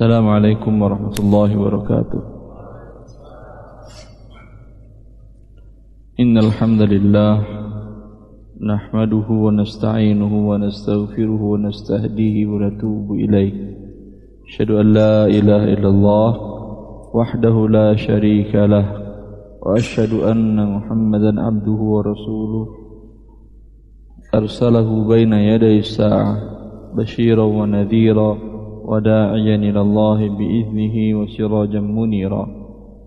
السلام عليكم ورحمة الله وبركاته. إن الحمد لله نحمده ونستعينه ونستغفره ونستهديه ونتوب إليه. أشهد أن لا إله إلا الله وحده لا شريك له. وأشهد أن محمدا عبده ورسوله. أرسله بين يدي الساعة بشيرا ونذيرا. وداعيا إلى الله بإذنه وسراجا منيرا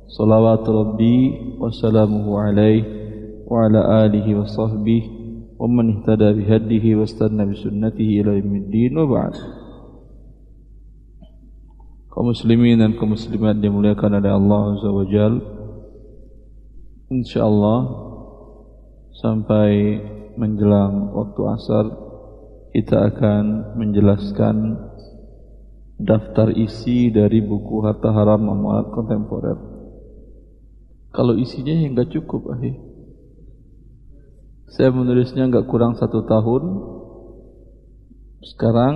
صلوات ربي وسلامه عليه وعلى آله وصحبه ومن اهتدى بهديه واستنى بسنته إلى يوم الدين وبعد kaum muslimin dan kaum muslimat dimuliakan oleh Allah Azza wa Jal insyaallah sampai menjelang waktu asar kita akan menjelaskan daftar isi dari buku Harta Haram Amalat Kontemporer. Kalau isinya yang nggak cukup, ahi. Saya menulisnya nggak kurang satu tahun. Sekarang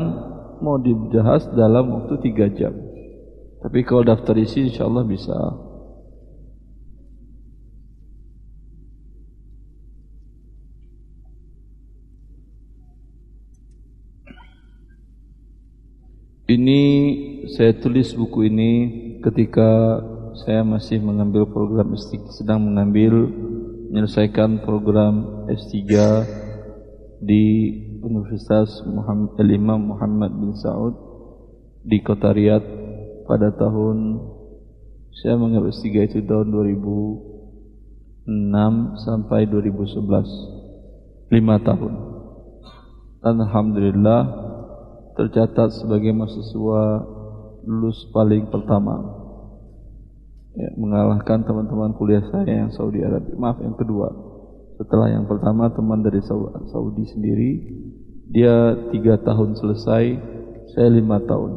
mau dibahas dalam waktu tiga jam. Tapi kalau daftar isi insya Allah bisa. Ini saya tulis buku ini ketika saya masih mengambil program S3, sedang mengambil menyelesaikan program S3 di Universitas Muhammad, Imam Muhammad bin Saud di Kota Riyadh pada tahun saya mengambil S3 itu tahun 2006 sampai 2011 lima tahun. Dan Alhamdulillah tercatat sebagai mahasiswa lulus paling pertama. Ya, mengalahkan teman-teman kuliah saya yang Saudi Arabia. Maaf yang kedua. Setelah yang pertama teman dari Saudi sendiri. Dia tiga tahun selesai saya lima tahun.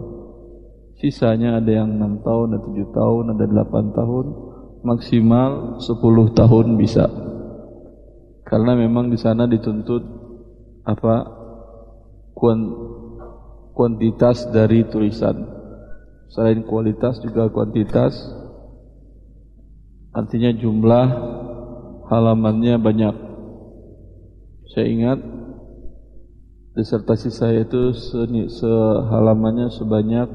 Sisanya ada yang enam tahun ada tujuh tahun ada delapan tahun. Maksimal sepuluh tahun bisa. Karena memang di sana dituntut apa kuantitas dari tulisan. Selain kualitas juga kuantitas. Artinya jumlah halamannya banyak. Saya ingat disertasi saya itu sehalamannya sebanyak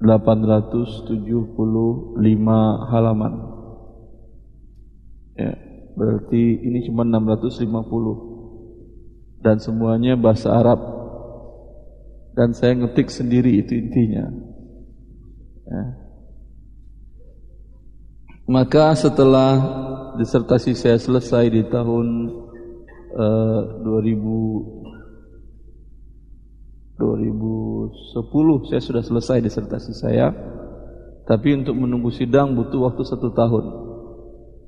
875 halaman. Ya, berarti ini cuma 650 dan semuanya bahasa Arab dan saya ngetik sendiri itu intinya. Ya. Maka setelah disertasi saya selesai di tahun uh, 2000 2010 saya sudah selesai disertasi saya tapi untuk menunggu sidang butuh waktu satu tahun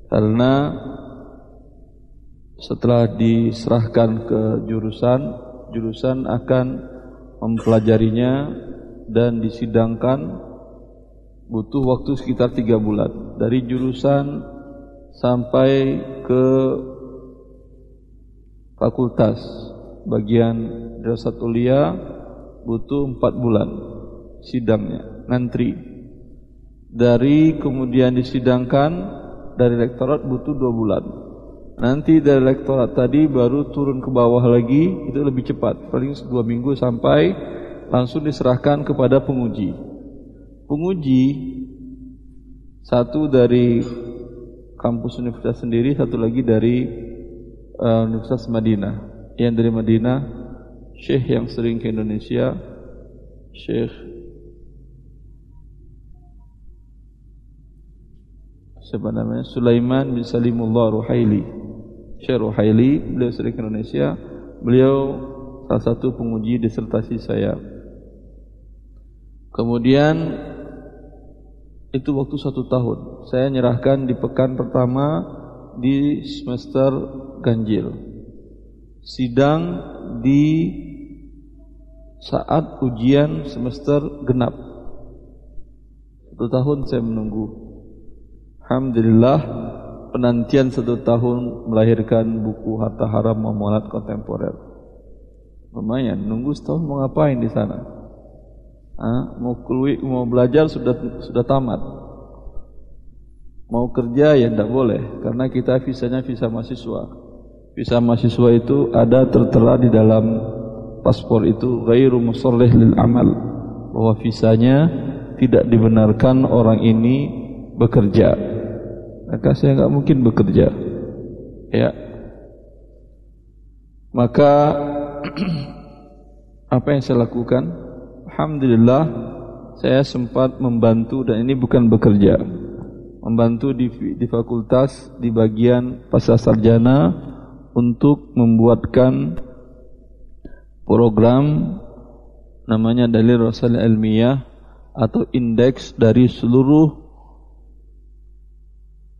karena setelah diserahkan ke jurusan jurusan akan mempelajarinya dan disidangkan butuh waktu sekitar tiga bulan. Dari jurusan sampai ke fakultas. Bagian dirasat ulia butuh empat bulan sidangnya ngantri. Dari kemudian disidangkan dari rektorat butuh dua bulan Nanti dari rektorat tadi baru turun ke bawah lagi itu lebih cepat, paling dua minggu sampai langsung diserahkan kepada penguji. Penguji satu dari kampus universitas sendiri, satu lagi dari uh, Universitas Madinah. Yang dari Madinah, Syekh yang sering ke Indonesia, Syekh siapa namanya Sulaiman bin Salimullah Ruhaili Syekh Ruhaili, beliau sering ke Indonesia. Beliau salah satu penguji disertasi saya. Kemudian itu waktu satu tahun. Saya nyerahkan di pekan pertama di semester ganjil. Sidang di saat ujian semester genap. Satu tahun saya menunggu. Alhamdulillah penantian satu tahun melahirkan buku Harta Haram Memualat Kontemporer. Lumayan, nunggu setahun mau ngapain di sana? Ah, mau keluar, mau belajar sudah sudah tamat. Mau kerja ya tidak boleh karena kita visanya visa mahasiswa. Visa mahasiswa itu ada tertera di dalam paspor itu ghairu musallih lil amal bahwa visanya tidak dibenarkan orang ini bekerja. Maka saya nggak mungkin bekerja. Ya. Maka apa yang saya lakukan? Alhamdulillah saya sempat membantu dan ini bukan bekerja membantu di, di fakultas di bagian pasca sarjana untuk membuatkan program namanya dalil rasul ilmiah atau indeks dari seluruh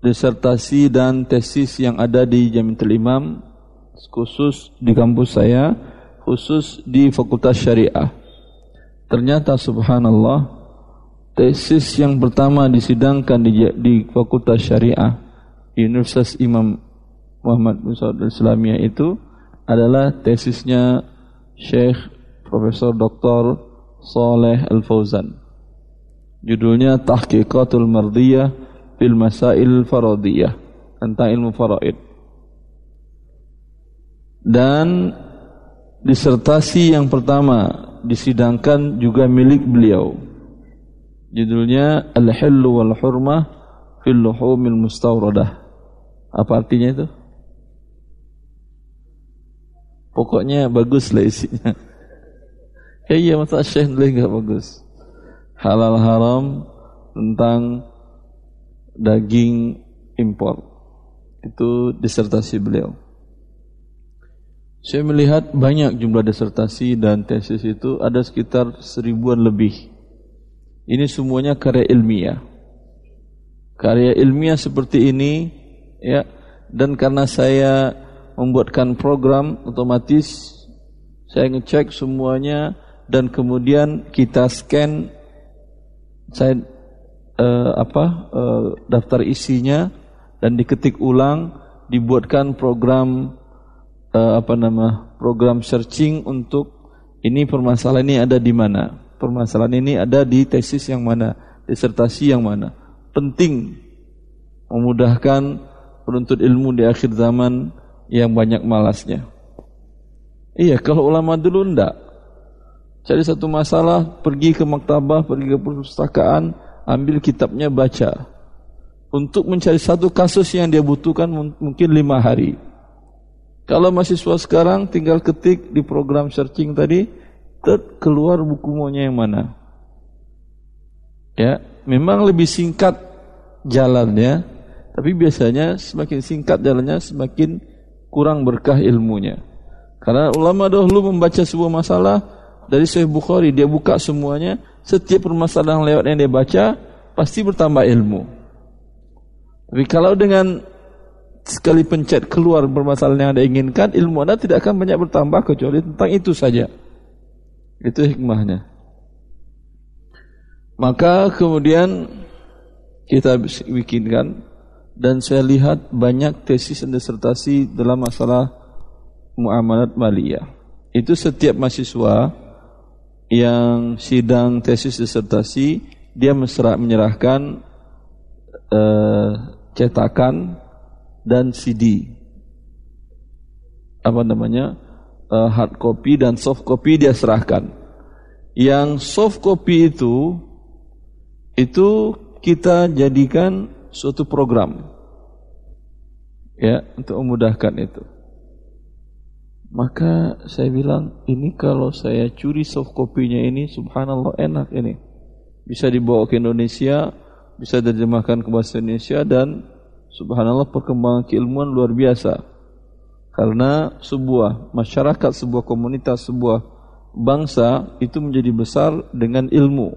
disertasi dan tesis yang ada di Jamiatul Imam khusus di kampus saya khusus di Fakultas Syariah Ternyata subhanallah tesis yang pertama disidangkan di, di Fakultas Syariah Universitas Imam Muhammad bin Saud Islamiyah itu adalah tesisnya Syekh Profesor Dr. Saleh Al-Fauzan. Judulnya Tahqiqatul Mardiyah fil Masail Faradiyah tentang ilmu faraid. Dan disertasi yang pertama disidangkan juga milik beliau. Judulnya Al-Hillu wal Hurmah fil Luhumil Mustawradah. Apa artinya itu? Pokoknya bagus lah isinya. Ya iya masa Syekh enggak bagus. Halal haram tentang daging impor. Itu disertasi beliau. Saya melihat banyak jumlah disertasi dan tesis itu ada sekitar seribuan lebih. Ini semuanya karya ilmiah. Karya ilmiah seperti ini ya dan karena saya membuatkan program otomatis saya ngecek semuanya dan kemudian kita scan saya uh, apa uh, daftar isinya dan diketik ulang dibuatkan program uh, apa nama program searching untuk ini permasalahan ini ada di mana. Permasalahan ini ada di tesis yang mana disertasi yang mana. Penting memudahkan penuntut ilmu di akhir zaman yang banyak malasnya. Iya kalau ulama dulu ndak. Cari satu masalah pergi ke maktabah pergi ke perpustakaan ambil kitabnya baca untuk mencari satu kasus yang dia butuhkan mungkin lima hari kalau mahasiswa sekarang tinggal ketik di program searching tadi, keluar buku maunya yang mana. Ya, memang lebih singkat jalannya, tapi biasanya semakin singkat jalannya semakin kurang berkah ilmunya. Karena ulama dahulu membaca sebuah masalah dari Sahih Bukhari, dia buka semuanya, setiap permasalahan lewat yang dia baca pasti bertambah ilmu. Tapi kalau dengan sekali pencet keluar permasalahan yang anda inginkan, ilmu anda tidak akan banyak bertambah kecuali tentang itu saja. Itu hikmahnya. Maka kemudian kita bikinkan dan saya lihat banyak tesis dan disertasi dalam masalah muamalat maliyah. Itu setiap mahasiswa yang sidang tesis disertasi dia menyerahkan uh, cetakan dan CD. Apa namanya? Uh, hard copy dan soft copy dia serahkan. Yang soft copy itu itu kita jadikan suatu program ya untuk memudahkan itu. Maka saya bilang ini kalau saya curi soft copy-nya ini subhanallah enak ini. Bisa dibawa ke Indonesia, bisa diterjemahkan ke bahasa Indonesia dan Subhanallah perkembangan keilmuan luar biasa. Karena sebuah masyarakat, sebuah komunitas, sebuah bangsa itu menjadi besar dengan ilmu.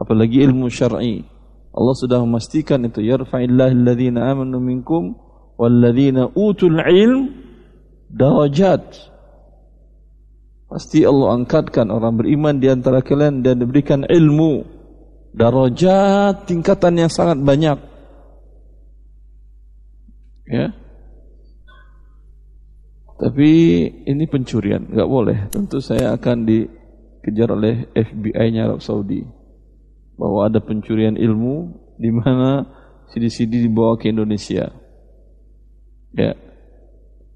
Apalagi ilmu syar'i. Allah sudah memastikan itu yarfa'illahu alladhina amanu minkum walladhina utul ilm darajat. Pasti Allah angkatkan orang beriman di antara kalian dan diberikan ilmu. Darajat tingkatan yang sangat banyak. Ya. Tapi ini pencurian nggak boleh. Tentu saya akan di dikejar oleh FBI-nya Arab Saudi. Bahwa ada pencurian ilmu di mana CD-CD dibawa ke Indonesia. Ya,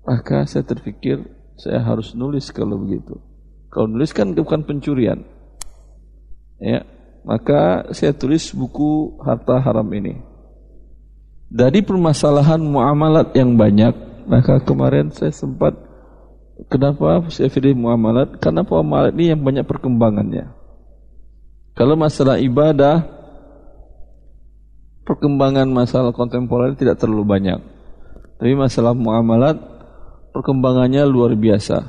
maka saya terpikir saya harus nulis kalau begitu. Kalau nulis kan bukan pencurian. Ya, maka saya tulis buku harta haram ini. Dari permasalahan muamalat yang banyak, maka kemarin saya sempat kenapa saya pilih muamalat? Karena muamalat ini yang banyak perkembangannya. Kalau masalah ibadah, perkembangan masalah kontemporer tidak terlalu banyak. Tapi masalah muamalat, perkembangannya luar biasa.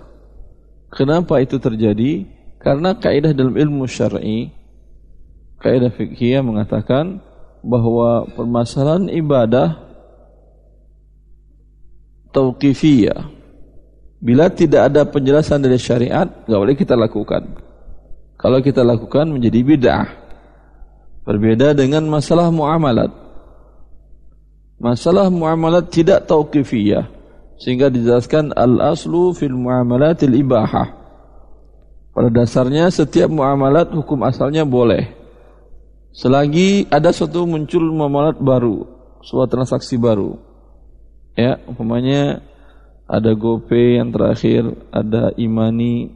Kenapa itu terjadi? Karena kaidah dalam ilmu syar'i, kaidah fikih mengatakan bahwa permasalahan ibadah tauqifiyah bila tidak ada penjelasan dari syariat nggak boleh kita lakukan kalau kita lakukan menjadi bid'ah berbeda dengan masalah muamalat masalah muamalat tidak tauqifiyah sehingga dijelaskan al-aslu fil muamalatil ibahah pada dasarnya setiap muamalat hukum asalnya boleh Selagi ada suatu muncul muamalat baru, suatu transaksi baru. Ya, umpamanya ada GoPay yang terakhir, ada Imani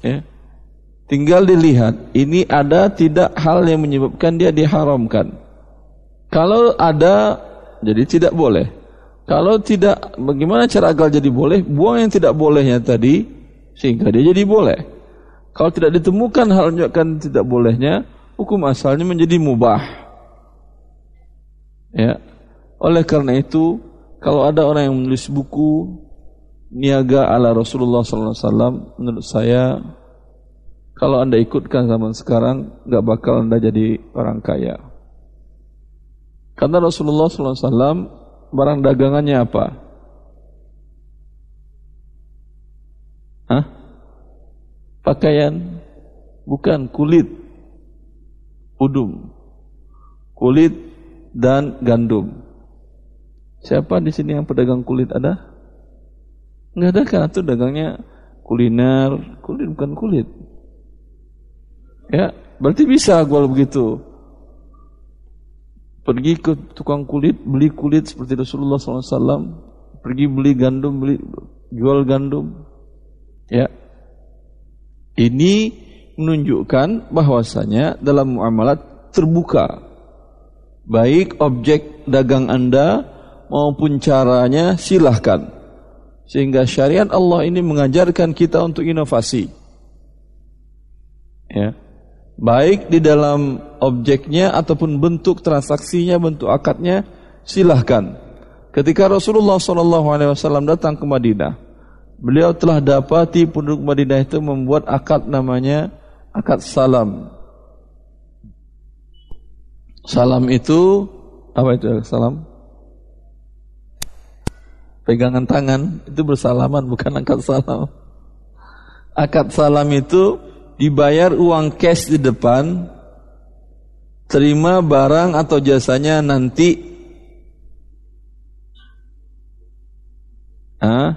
ya. Tinggal dilihat, ini ada tidak hal yang menyebabkan dia diharamkan. Kalau ada, jadi tidak boleh. Kalau tidak, bagaimana cara agar jadi boleh? Buang yang tidak bolehnya tadi, sehingga dia jadi boleh. Kalau tidak ditemukan hal menunjukkan tidak bolehnya, hukum asalnya menjadi mubah. Ya. Oleh karena itu, kalau ada orang yang menulis buku niaga ala Rasulullah SAW, menurut saya kalau anda ikutkan zaman sekarang, nggak bakal anda jadi orang kaya. Karena Rasulullah SAW barang dagangannya apa? Hah? Pakaian? Bukan kulit udum, kulit dan gandum. Siapa di sini yang pedagang kulit ada? Enggak ada kan? Itu dagangnya kuliner, kulit bukan kulit. Ya, berarti bisa kalau begitu. Pergi ke tukang kulit, beli kulit seperti Rasulullah SAW. Pergi beli gandum, beli jual gandum. Ya, ini menunjukkan bahwasanya dalam muamalat terbuka. Baik objek dagang Anda maupun caranya silahkan. Sehingga syariat Allah ini mengajarkan kita untuk inovasi. Ya. Baik di dalam objeknya ataupun bentuk transaksinya bentuk akadnya silahkan ketika Rasulullah SAW datang ke Madinah beliau telah dapati penduduk Madinah itu membuat akad namanya akad salam. Salam itu apa itu salam? Pegangan tangan itu bersalaman bukan akad salam. Akad salam itu dibayar uang cash di depan, terima barang atau jasanya nanti. Hah?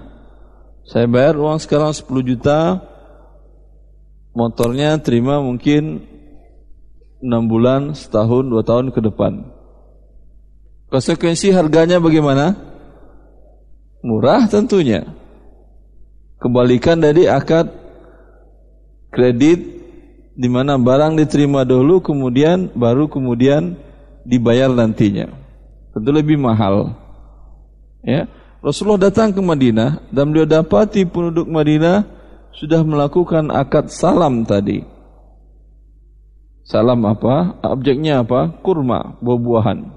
Saya bayar uang sekarang 10 juta, motornya terima mungkin 6 bulan, setahun, 2 tahun ke depan. Konsekuensi harganya bagaimana? Murah tentunya. Kembalikan dari akad kredit di mana barang diterima dulu kemudian baru kemudian dibayar nantinya. Tentu lebih mahal. Ya. Rasulullah datang ke Madinah dan beliau dapati penduduk Madinah sudah melakukan akad salam tadi. Salam apa? Objeknya apa? Kurma, buah-buahan.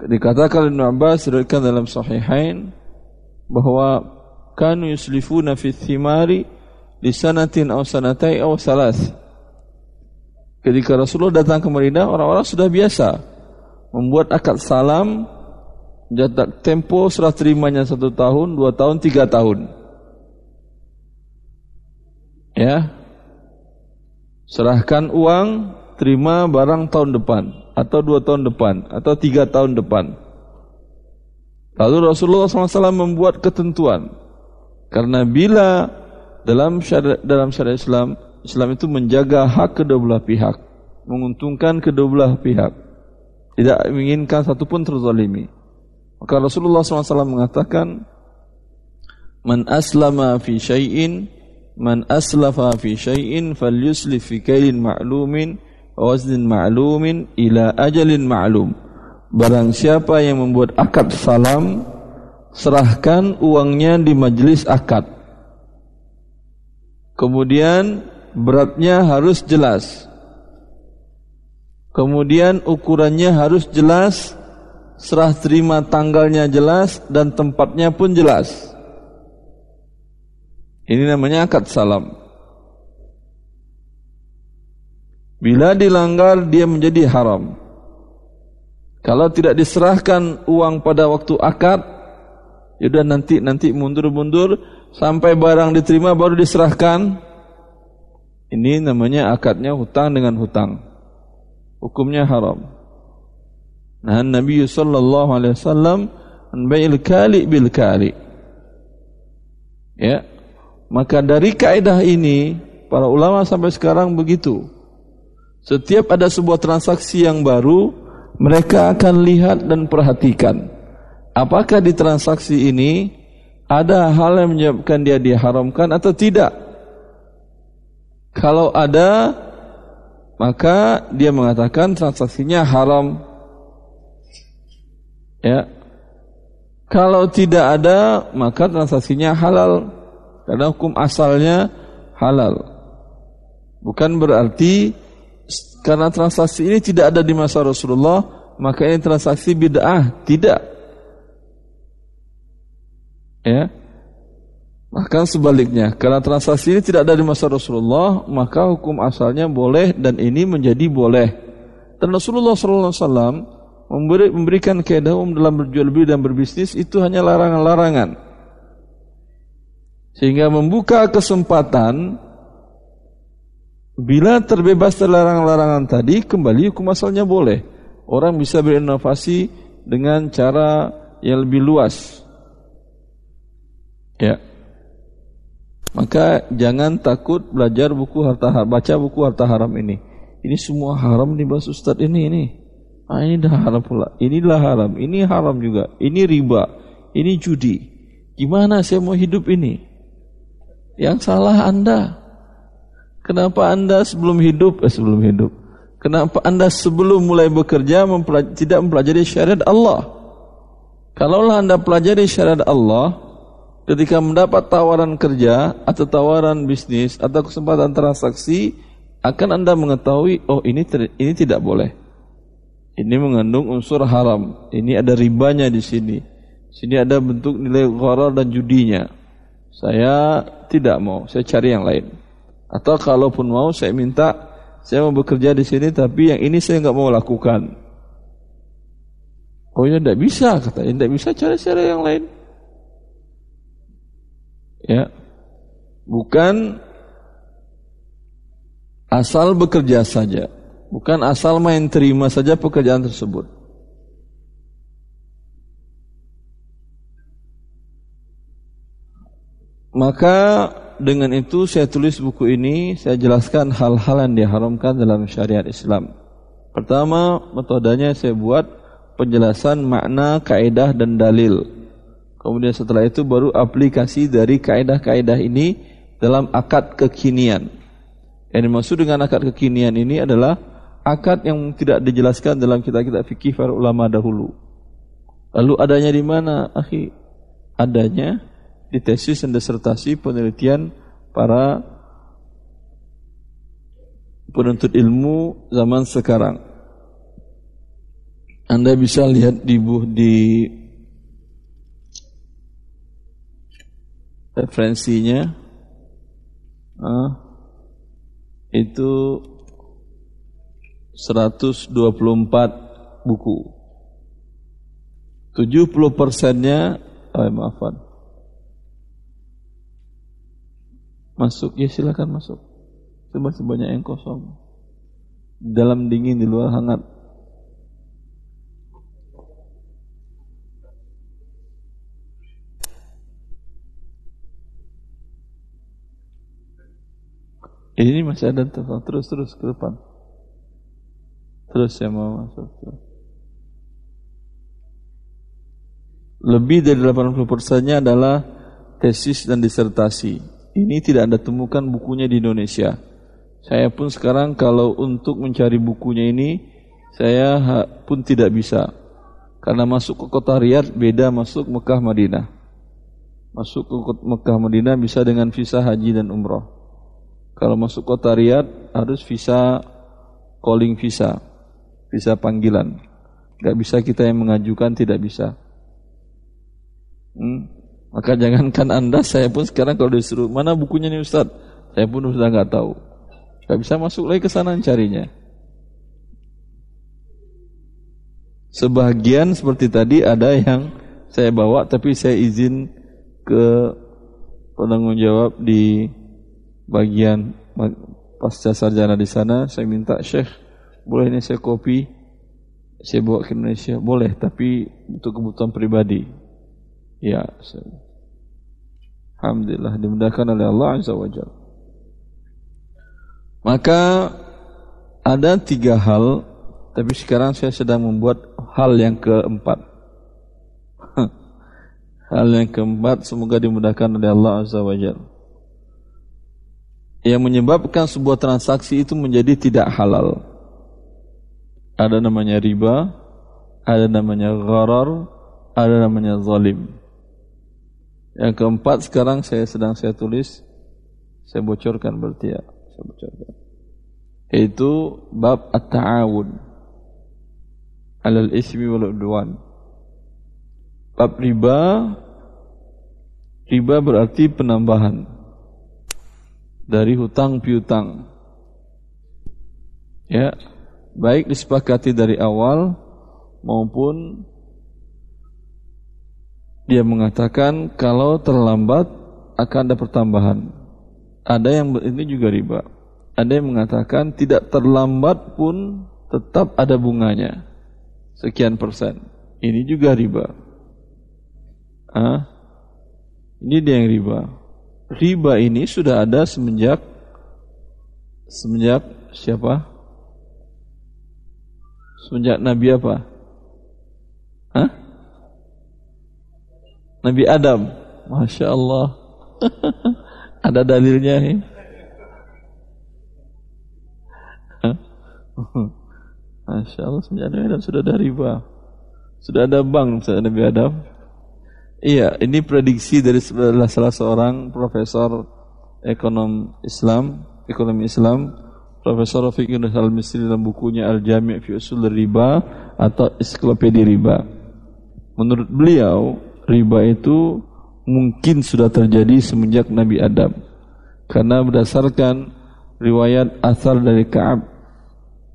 Dikatakan Ibn Abbas dalam sahihain bahwa kanu yuslifuna fi thimari li sanatin aw sanatai aw salas. Ketika Rasulullah datang ke Madinah, orang-orang sudah biasa membuat akad salam Jatak tempo serah terimanya satu tahun, dua tahun, tiga tahun. Ya, serahkan uang, terima barang tahun depan, atau dua tahun depan, atau tiga tahun depan. Lalu Rasulullah SAW membuat ketentuan, karena bila dalam syariat dalam syariat Islam, Islam itu menjaga hak kedua belah pihak, menguntungkan kedua belah pihak. Tidak menginginkan satu pun terzalimi. Maka Rasulullah SAW mengatakan, "Man aslama fi syai'in, man aslafa fi syai'in falyuslif fi kailin ma'lumin wa waznin ma'lumin ila ajalin ma'lum." Barang siapa yang membuat akad salam, serahkan uangnya di majelis akad Kemudian beratnya harus jelas. Kemudian ukurannya harus jelas, serah terima tanggalnya jelas dan tempatnya pun jelas. Ini namanya akad salam. Bila dilanggar dia menjadi haram. Kalau tidak diserahkan uang pada waktu akad, yaudah nanti nanti mundur-mundur sampai barang diterima baru diserahkan. Ini namanya akadnya hutang dengan hutang. Hukumnya haram. Nah, Nabi sallallahu alaihi wasallam kali bil kali. Ya. Maka dari kaidah ini para ulama sampai sekarang begitu. Setiap ada sebuah transaksi yang baru, mereka akan lihat dan perhatikan. Apakah di transaksi ini ada hal yang menyebabkan dia diharamkan atau tidak? Kalau ada, maka dia mengatakan transaksinya haram. Ya. Kalau tidak ada, maka transaksinya halal. Karena hukum asalnya halal. Bukan berarti karena transaksi ini tidak ada di masa Rasulullah, maka ini transaksi bid'ah. Tidak. Ya. Bahkan sebaliknya, karena transaksi ini tidak ada di masa Rasulullah, maka hukum asalnya boleh dan ini menjadi boleh. Dan Rasulullah SAW memberi, memberikan kaidah umum dalam berjual beli dan berbisnis itu hanya larangan-larangan. Sehingga membuka kesempatan bila terbebas dari larangan-larangan tadi, kembali hukum asalnya boleh. Orang bisa berinovasi dengan cara yang lebih luas. Ya. Maka jangan takut belajar buku harta haram, baca buku harta haram ini. Ini semua haram nih Bas Ustaz ini ini. Ah ini dah haram pula. Inilah haram, ini haram juga. Ini riba, ini judi. Gimana saya mau hidup ini? Yang salah Anda. Kenapa Anda sebelum hidup, eh, sebelum hidup. Kenapa Anda sebelum mulai bekerja mempelaj tidak mempelajari syariat Allah? Kalaulah Anda pelajari syariat Allah, ketika mendapat tawaran kerja atau tawaran bisnis atau kesempatan transaksi akan Anda mengetahui oh ini ini tidak boleh. Ini mengandung unsur haram. Ini ada ribanya di sini. Sini ada bentuk nilai gharar dan judinya. Saya tidak mau, saya cari yang lain. Atau kalaupun mau saya minta saya mau bekerja di sini tapi yang ini saya nggak mau lakukan. Oh ya tidak bisa kata, tidak bisa cari cara yang lain ya. Bukan asal bekerja saja. Bukan asal main terima saja pekerjaan tersebut. Maka dengan itu saya tulis buku ini saya jelaskan hal-hal yang diharamkan dalam syariat Islam. Pertama metodenya saya buat penjelasan makna kaidah dan dalil Kemudian setelah itu baru aplikasi dari kaidah-kaidah ini dalam akad kekinian. Yang dimaksud dengan akad kekinian ini adalah akad yang tidak dijelaskan dalam kitab-kitab fikih para ulama dahulu. Lalu adanya di mana, akhi? Adanya di tesis dan disertasi penelitian para penuntut ilmu zaman sekarang. Anda bisa lihat di di referensinya uh, itu 124 buku. 70 persennya oh, maafan. Masuk ya silakan masuk. Coba sebanyak yang kosong. Dalam dingin di luar hangat masih ada tuh. Terus terus ke depan. Terus saya mau masuk. Lebih dari 80 persennya adalah tesis dan disertasi. Ini tidak ada temukan bukunya di Indonesia. Saya pun sekarang kalau untuk mencari bukunya ini, saya pun tidak bisa. Karena masuk ke kota Riyadh beda masuk Mekah Madinah. Masuk ke Mekah Madinah bisa dengan visa haji dan umroh. Kalau masuk kota Riyadh harus visa calling visa, visa panggilan. Gak bisa kita yang mengajukan, tidak bisa. Hmm. Maka jangankan anda, saya pun sekarang kalau disuruh mana bukunya nih Ustaz, saya pun sudah nggak tahu. Gak bisa masuk lagi ke sana carinya. Sebagian seperti tadi ada yang saya bawa tapi saya izin ke penanggung jawab di bagian pasca sarjana di sana saya minta Syekh boleh ini saya kopi saya bawa ke Indonesia boleh tapi untuk kebutuhan pribadi ya Alhamdulillah dimudahkan oleh Allah Azza wa Jalla maka ada tiga hal tapi sekarang saya sedang membuat hal yang keempat. hal yang keempat semoga dimudahkan oleh Allah Azza wa Jalla. Yang menyebabkan sebuah transaksi itu menjadi tidak halal. Ada namanya riba, ada namanya gharar, ada namanya zalim. Yang keempat sekarang saya sedang saya tulis, saya bocorkan berarti ya, saya bocorkan. Yaitu bab at-ta'awun alal ismi wal udwan. Bab riba riba berarti penambahan dari hutang piutang. Ya, baik disepakati dari awal maupun dia mengatakan kalau terlambat akan ada pertambahan. Ada yang ini juga riba. Ada yang mengatakan tidak terlambat pun tetap ada bunganya sekian persen. Ini juga riba. Ah, ini dia yang riba. Riba ini sudah ada semenjak semenjak siapa? Semenjak Nabi apa? Hah? Nabi Adam. Masya Allah. ada dalilnya nih. Masya Allah semenjak Nabi Adam sudah ada riba. Sudah ada bank Nabi Adam. Iya, ini prediksi dari salah seorang profesor ekonom Islam, ekonomi Islam, Profesor Rafiq Yunus Al-Misri dalam bukunya Al-Jami' fi Usul Riba atau Ensiklopedia Riba. Menurut beliau, riba itu mungkin sudah terjadi semenjak Nabi Adam. Karena berdasarkan riwayat asal dari Ka'ab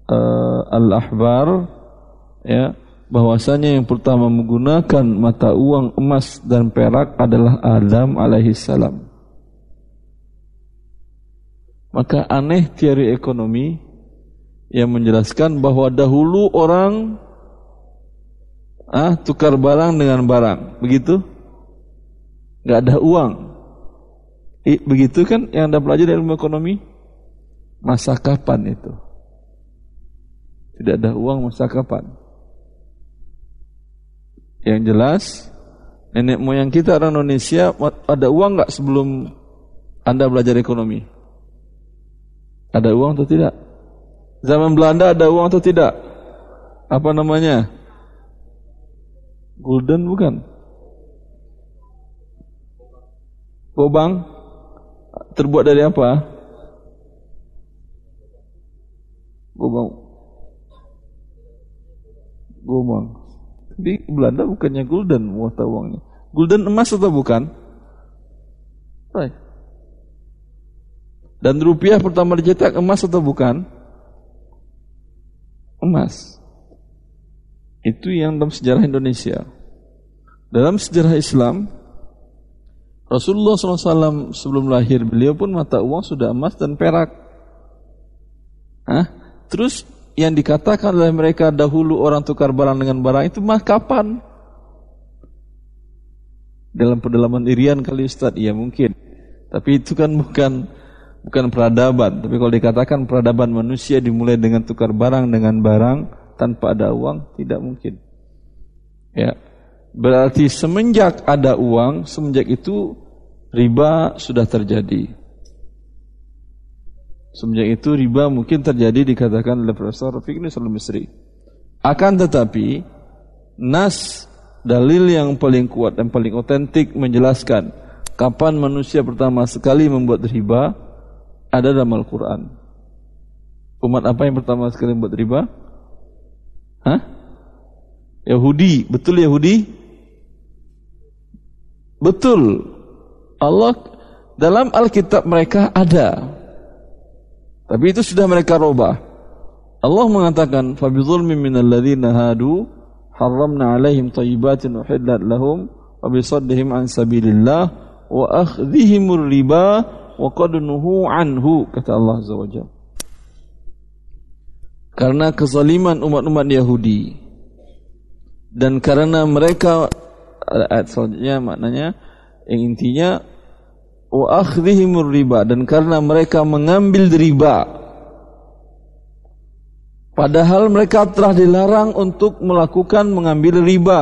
uh, al-ahbar ya bahwasanya yang pertama menggunakan mata uang emas dan perak adalah Adam alaihi salam. Maka aneh teori ekonomi yang menjelaskan bahwa dahulu orang ah tukar barang dengan barang, begitu? Gak ada uang. I, begitu kan yang Anda pelajari ilmu ekonomi? Masa kapan itu? Tidak ada uang masa kapan? Yang jelas nenek moyang kita orang Indonesia ada uang nggak sebelum anda belajar ekonomi? Ada uang atau tidak? Zaman Belanda ada uang atau tidak? Apa namanya? Gulden bukan? Gobang terbuat dari apa? Gobang Gomang. Di Belanda bukannya gulden mata uangnya. Gulden emas atau bukan? Baik. Dan rupiah pertama dicetak emas atau bukan? Emas. Itu yang dalam sejarah Indonesia. Dalam sejarah Islam, Rasulullah SAW sebelum lahir beliau pun mata uang sudah emas dan perak. Hah? Terus yang dikatakan oleh mereka dahulu orang tukar barang dengan barang itu mah kapan? Dalam pedalaman Irian kali Ustaz, ya mungkin. Tapi itu kan bukan bukan peradaban. Tapi kalau dikatakan peradaban manusia dimulai dengan tukar barang dengan barang tanpa ada uang, tidak mungkin. Ya. Berarti semenjak ada uang, semenjak itu riba sudah terjadi. Semenjak itu riba mungkin terjadi dikatakan oleh Profesor Rafiq Nisrul Misri. Akan tetapi nas dalil yang paling kuat dan paling otentik menjelaskan kapan manusia pertama sekali membuat riba ada dalam Al-Quran. Umat apa yang pertama sekali membuat riba? Hah? Yahudi. Betul Yahudi? Betul. Allah dalam Alkitab mereka ada. Tapi itu sudah mereka robah. Allah mengatakan, "Fabizulmin minal ladzina hadu harramna 'alaihim thayyibatin uhillat lahum wa bisaddihim an sabilillah wa akhdhihimur riba wa anhu kata Allah Azza wa Jalla. Karena kezaliman umat-umat Yahudi dan karena mereka ayat selanjutnya maknanya yang intinya wa akhdhihimur riba dan karena mereka mengambil riba padahal mereka telah dilarang untuk melakukan mengambil riba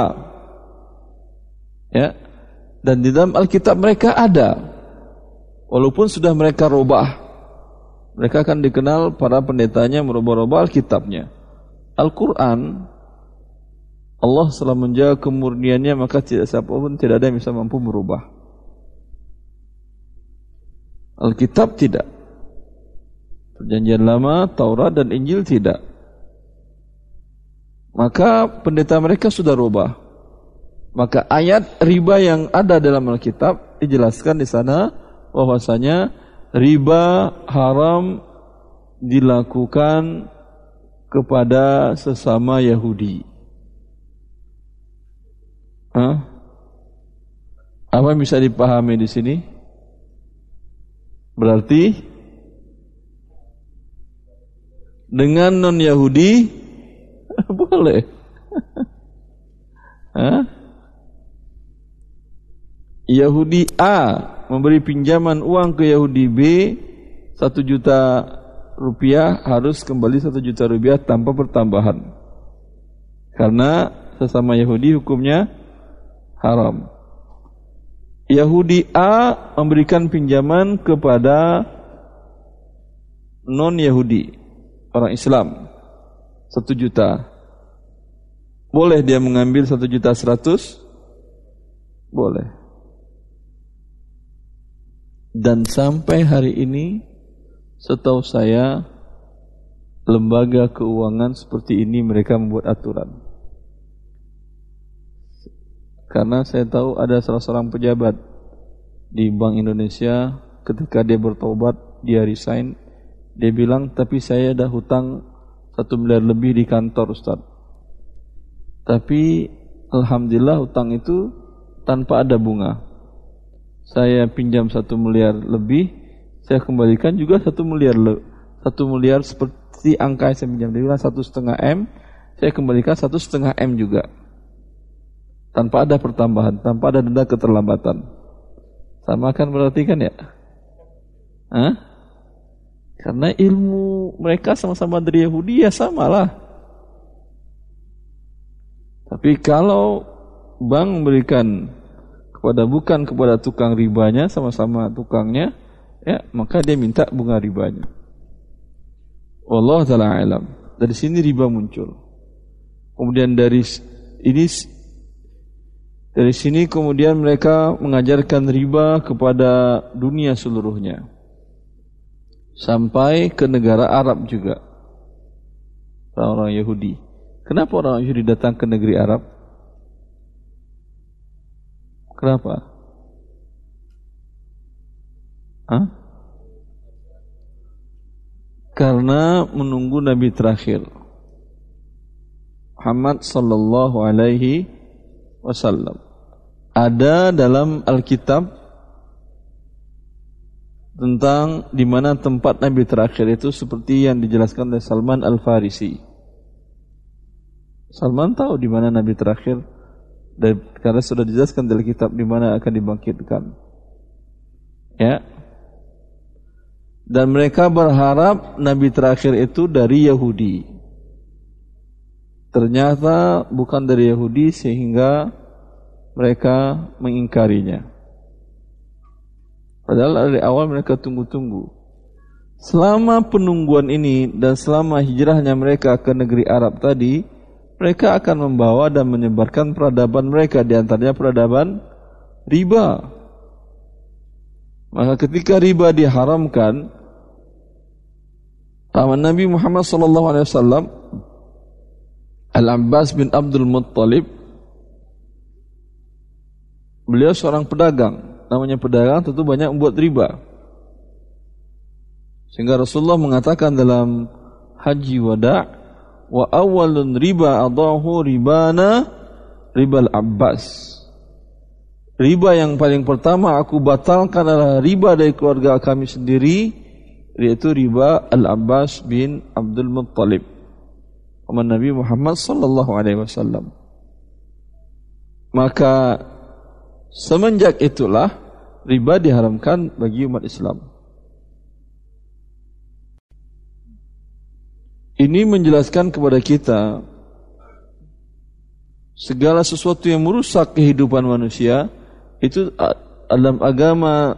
ya dan di dalam Alkitab mereka ada Walaupun sudah mereka robah, mereka akan dikenal para pendetanya merubah-rubah Alkitabnya. Al-Quran, Allah setelah menjaga kemurniannya maka tidak siapa pun tidak ada yang bisa mampu merubah. Alkitab tidak. Perjanjian lama, Taurat dan Injil tidak. Maka pendeta mereka sudah rubah. Maka ayat riba yang ada dalam Alkitab dijelaskan di sana bahwasanya riba haram dilakukan kepada sesama Yahudi. Hah? Apa yang bisa dipahami di sini? Berarti dengan non Yahudi boleh. Hah? Yahudi A memberi pinjaman uang ke Yahudi B satu juta rupiah harus kembali satu juta rupiah tanpa pertambahan karena sesama Yahudi hukumnya haram Yahudi A memberikan pinjaman kepada non Yahudi orang Islam satu juta. Boleh dia mengambil satu juta seratus? Boleh. Dan sampai hari ini setahu saya lembaga keuangan seperti ini mereka membuat aturan. Karena saya tahu ada salah seorang pejabat di Bank Indonesia ketika dia bertobat, dia resign, dia bilang, tapi saya ada hutang satu miliar lebih di kantor Ustaz. Tapi Alhamdulillah hutang itu tanpa ada bunga saya pinjam satu miliar lebih, saya kembalikan juga satu miliar satu miliar seperti angka yang saya pinjam. Dia bilang satu setengah m, saya kembalikan satu setengah m juga, tanpa ada pertambahan, tanpa ada denda keterlambatan. Sama kan berarti kan ya? Hah? Karena ilmu mereka sama-sama dari Yahudi ya samalah. Tapi kalau bank memberikan kepada bukan kepada tukang ribanya sama-sama tukangnya ya maka dia minta bunga ribanya Allah taala alam dari sini riba muncul kemudian dari ini dari sini kemudian mereka mengajarkan riba kepada dunia seluruhnya. Sampai ke negara Arab juga. Orang-orang Yahudi. Kenapa orang Yahudi datang ke negeri Arab? Kenapa? Hah? Karena menunggu Nabi terakhir. Muhammad sallallahu alaihi wasallam. Ada dalam Alkitab tentang di mana tempat Nabi terakhir itu seperti yang dijelaskan oleh Salman Al Farisi. Salman tahu di mana Nabi terakhir dan karena sudah dijelaskan dalam kitab di mana akan dibangkitkan. Ya. Dan mereka berharap nabi terakhir itu dari Yahudi. Ternyata bukan dari Yahudi sehingga mereka mengingkarinya. Padahal dari awal mereka tunggu-tunggu. Selama penungguan ini dan selama hijrahnya mereka ke negeri Arab tadi, mereka akan membawa dan menyebarkan peradaban mereka di antaranya peradaban riba. Maka ketika riba diharamkan, paman Nabi Muhammad wasallam Al-Abbas bin Abdul Muttalib beliau seorang pedagang namanya pedagang tentu banyak membuat riba. Sehingga Rasulullah mengatakan dalam haji wada' wa awalun riba adahu ribana ribal Abbas. Riba yang paling pertama aku batalkan adalah riba dari keluarga kami sendiri yaitu riba Al-Abbas bin Abdul Muttalib. Paman Nabi Muhammad sallallahu alaihi wasallam. Maka semenjak itulah riba diharamkan bagi umat Islam. Ini menjelaskan kepada kita segala sesuatu yang merusak kehidupan manusia itu dalam agama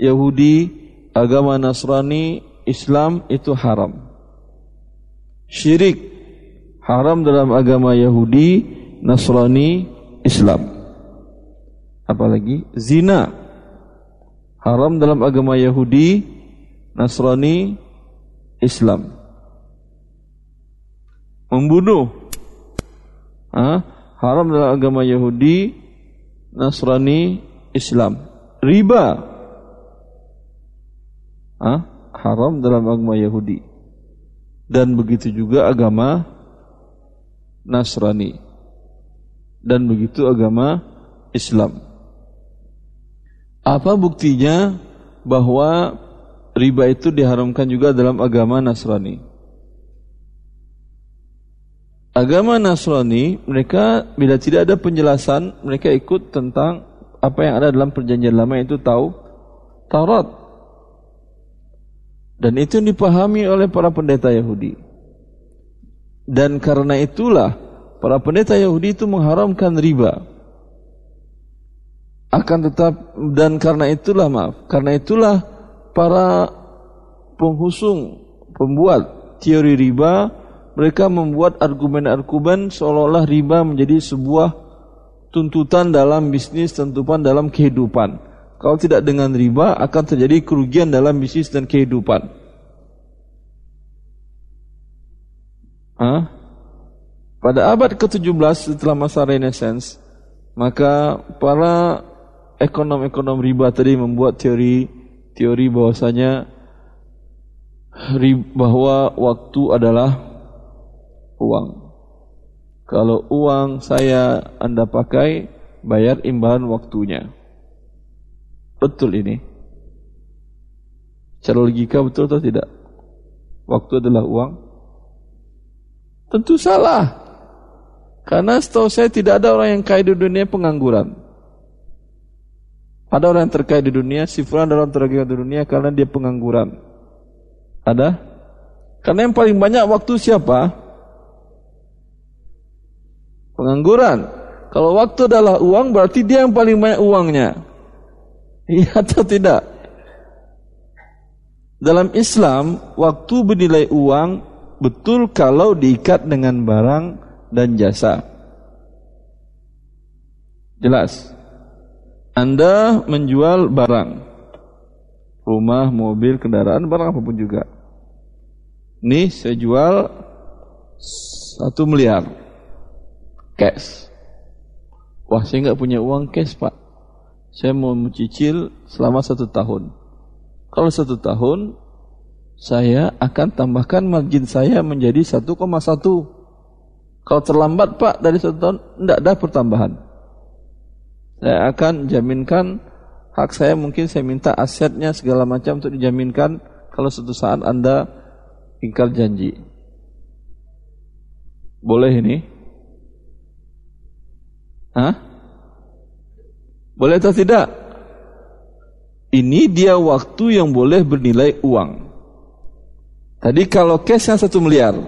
Yahudi, agama Nasrani, Islam itu haram. Syirik haram dalam agama Yahudi, Nasrani, Islam. Apalagi zina haram dalam agama Yahudi, Nasrani, Islam. Membunuh ha? haram dalam agama Yahudi, Nasrani, Islam. Riba ha? haram dalam agama Yahudi. Dan begitu juga agama Nasrani. Dan begitu agama Islam. Apa buktinya bahwa riba itu diharamkan juga dalam agama Nasrani? Agama Nasrani, mereka bila tidak ada penjelasan, mereka ikut tentang apa yang ada dalam perjanjian lama itu tahu Taurat. Dan itu dipahami oleh para pendeta Yahudi. Dan karena itulah para pendeta Yahudi itu mengharamkan riba. Akan tetap dan karena itulah maaf karena itulah para penghusung pembuat teori riba mereka membuat argumen-argumen seolah-olah riba menjadi sebuah tuntutan dalam bisnis tuntutan dalam kehidupan. Kalau tidak dengan riba akan terjadi kerugian dalam bisnis dan kehidupan Hah? pada abad ke-17 setelah masa Renaissance maka para ekonom-ekonom riba tadi membuat teori teori bahwasanya bahwa waktu adalah uang. Kalau uang saya Anda pakai, bayar imbalan waktunya. Betul ini. Secara logika betul atau tidak? Waktu adalah uang? Tentu salah. Karena setahu saya tidak ada orang yang kaya di dunia pengangguran. Ada orang yang terkaya di dunia, si fulan adalah orang terkaya di dunia karena dia pengangguran. Ada? Karena yang paling banyak waktu siapa? Pengangguran. Kalau waktu adalah uang, berarti dia yang paling banyak uangnya. Iya atau tidak? Dalam Islam, waktu bernilai uang betul kalau diikat dengan barang dan jasa. Jelas? Anda menjual barang, rumah, mobil, kendaraan, barang apa pun juga. Nih saya jual satu miliar cash. Wah saya nggak punya uang cash pak. Saya mau mencicil selama satu tahun. Kalau satu tahun, saya akan tambahkan margin saya menjadi 1,1. Kalau terlambat pak dari satu tahun, tidak ada pertambahan saya akan jaminkan hak saya mungkin saya minta asetnya segala macam untuk dijaminkan kalau suatu saat Anda ingkar janji. Boleh ini? Hah? Boleh atau tidak? Ini dia waktu yang boleh bernilai uang. Tadi kalau cash yang satu miliar,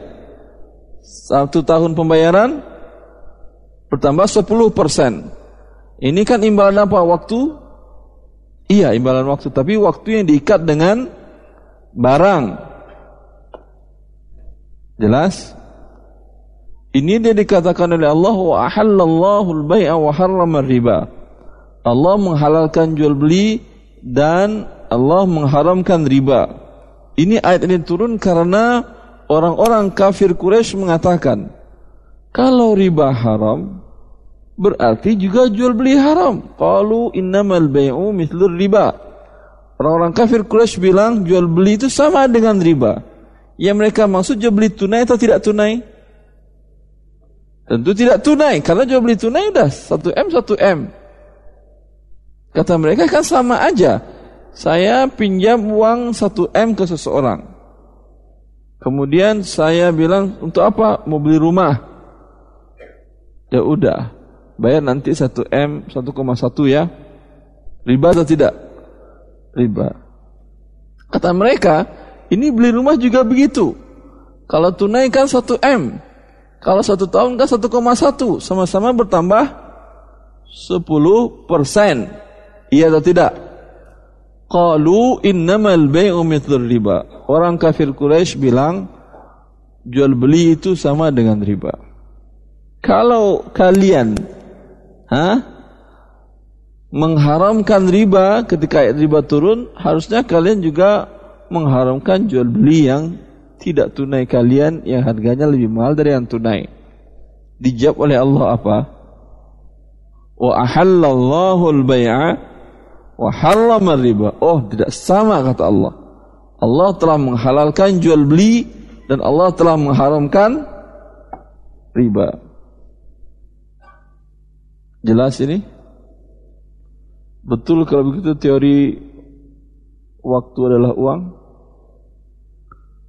satu tahun pembayaran bertambah 10 persen. Ini kan imbalan apa? Waktu? Iya, imbalan waktu. Tapi waktu yang diikat dengan barang. Jelas? Ini dia dikatakan oleh Allah wa ahallallahu al-bai'a wa harrama riba. Allah menghalalkan jual beli dan Allah mengharamkan riba. Ini ayat ini turun karena orang-orang kafir Quraisy mengatakan, kalau riba haram, berarti juga jual beli haram. Qalu innamal bai'u mithlur riba. Orang-orang kafir Quraisy bilang jual beli itu sama dengan riba. Yang mereka maksud jual beli tunai atau tidak tunai? Tentu tidak tunai karena jual beli tunai sudah 1 M 1 M. Kata mereka kan sama aja. Saya pinjam uang 1 M ke seseorang. Kemudian saya bilang untuk apa? Mau beli rumah. Ya udah, bayar nanti 1 M 1,1 ya. Riba atau tidak? Riba. Kata mereka, ini beli rumah juga begitu. Kalau tunai kan 1 M. Kalau satu tahun kan 1,1 sama-sama bertambah 10 persen. Iya atau tidak? Qalu innamal bay'u mithlur riba. Orang kafir Quraisy bilang jual beli itu sama dengan riba. Kalau kalian ha, mengharamkan riba ketika riba turun, harusnya kalian juga mengharamkan jual beli yang tidak tunai kalian yang harganya lebih mahal dari yang tunai. Dijawab oleh Allah apa? Wa ahallallahu al-bai'a wa harrama riba. Oh, tidak sama kata Allah. Allah telah menghalalkan jual beli dan Allah telah mengharamkan riba. Jelas ini? Betul kalau begitu teori waktu adalah uang?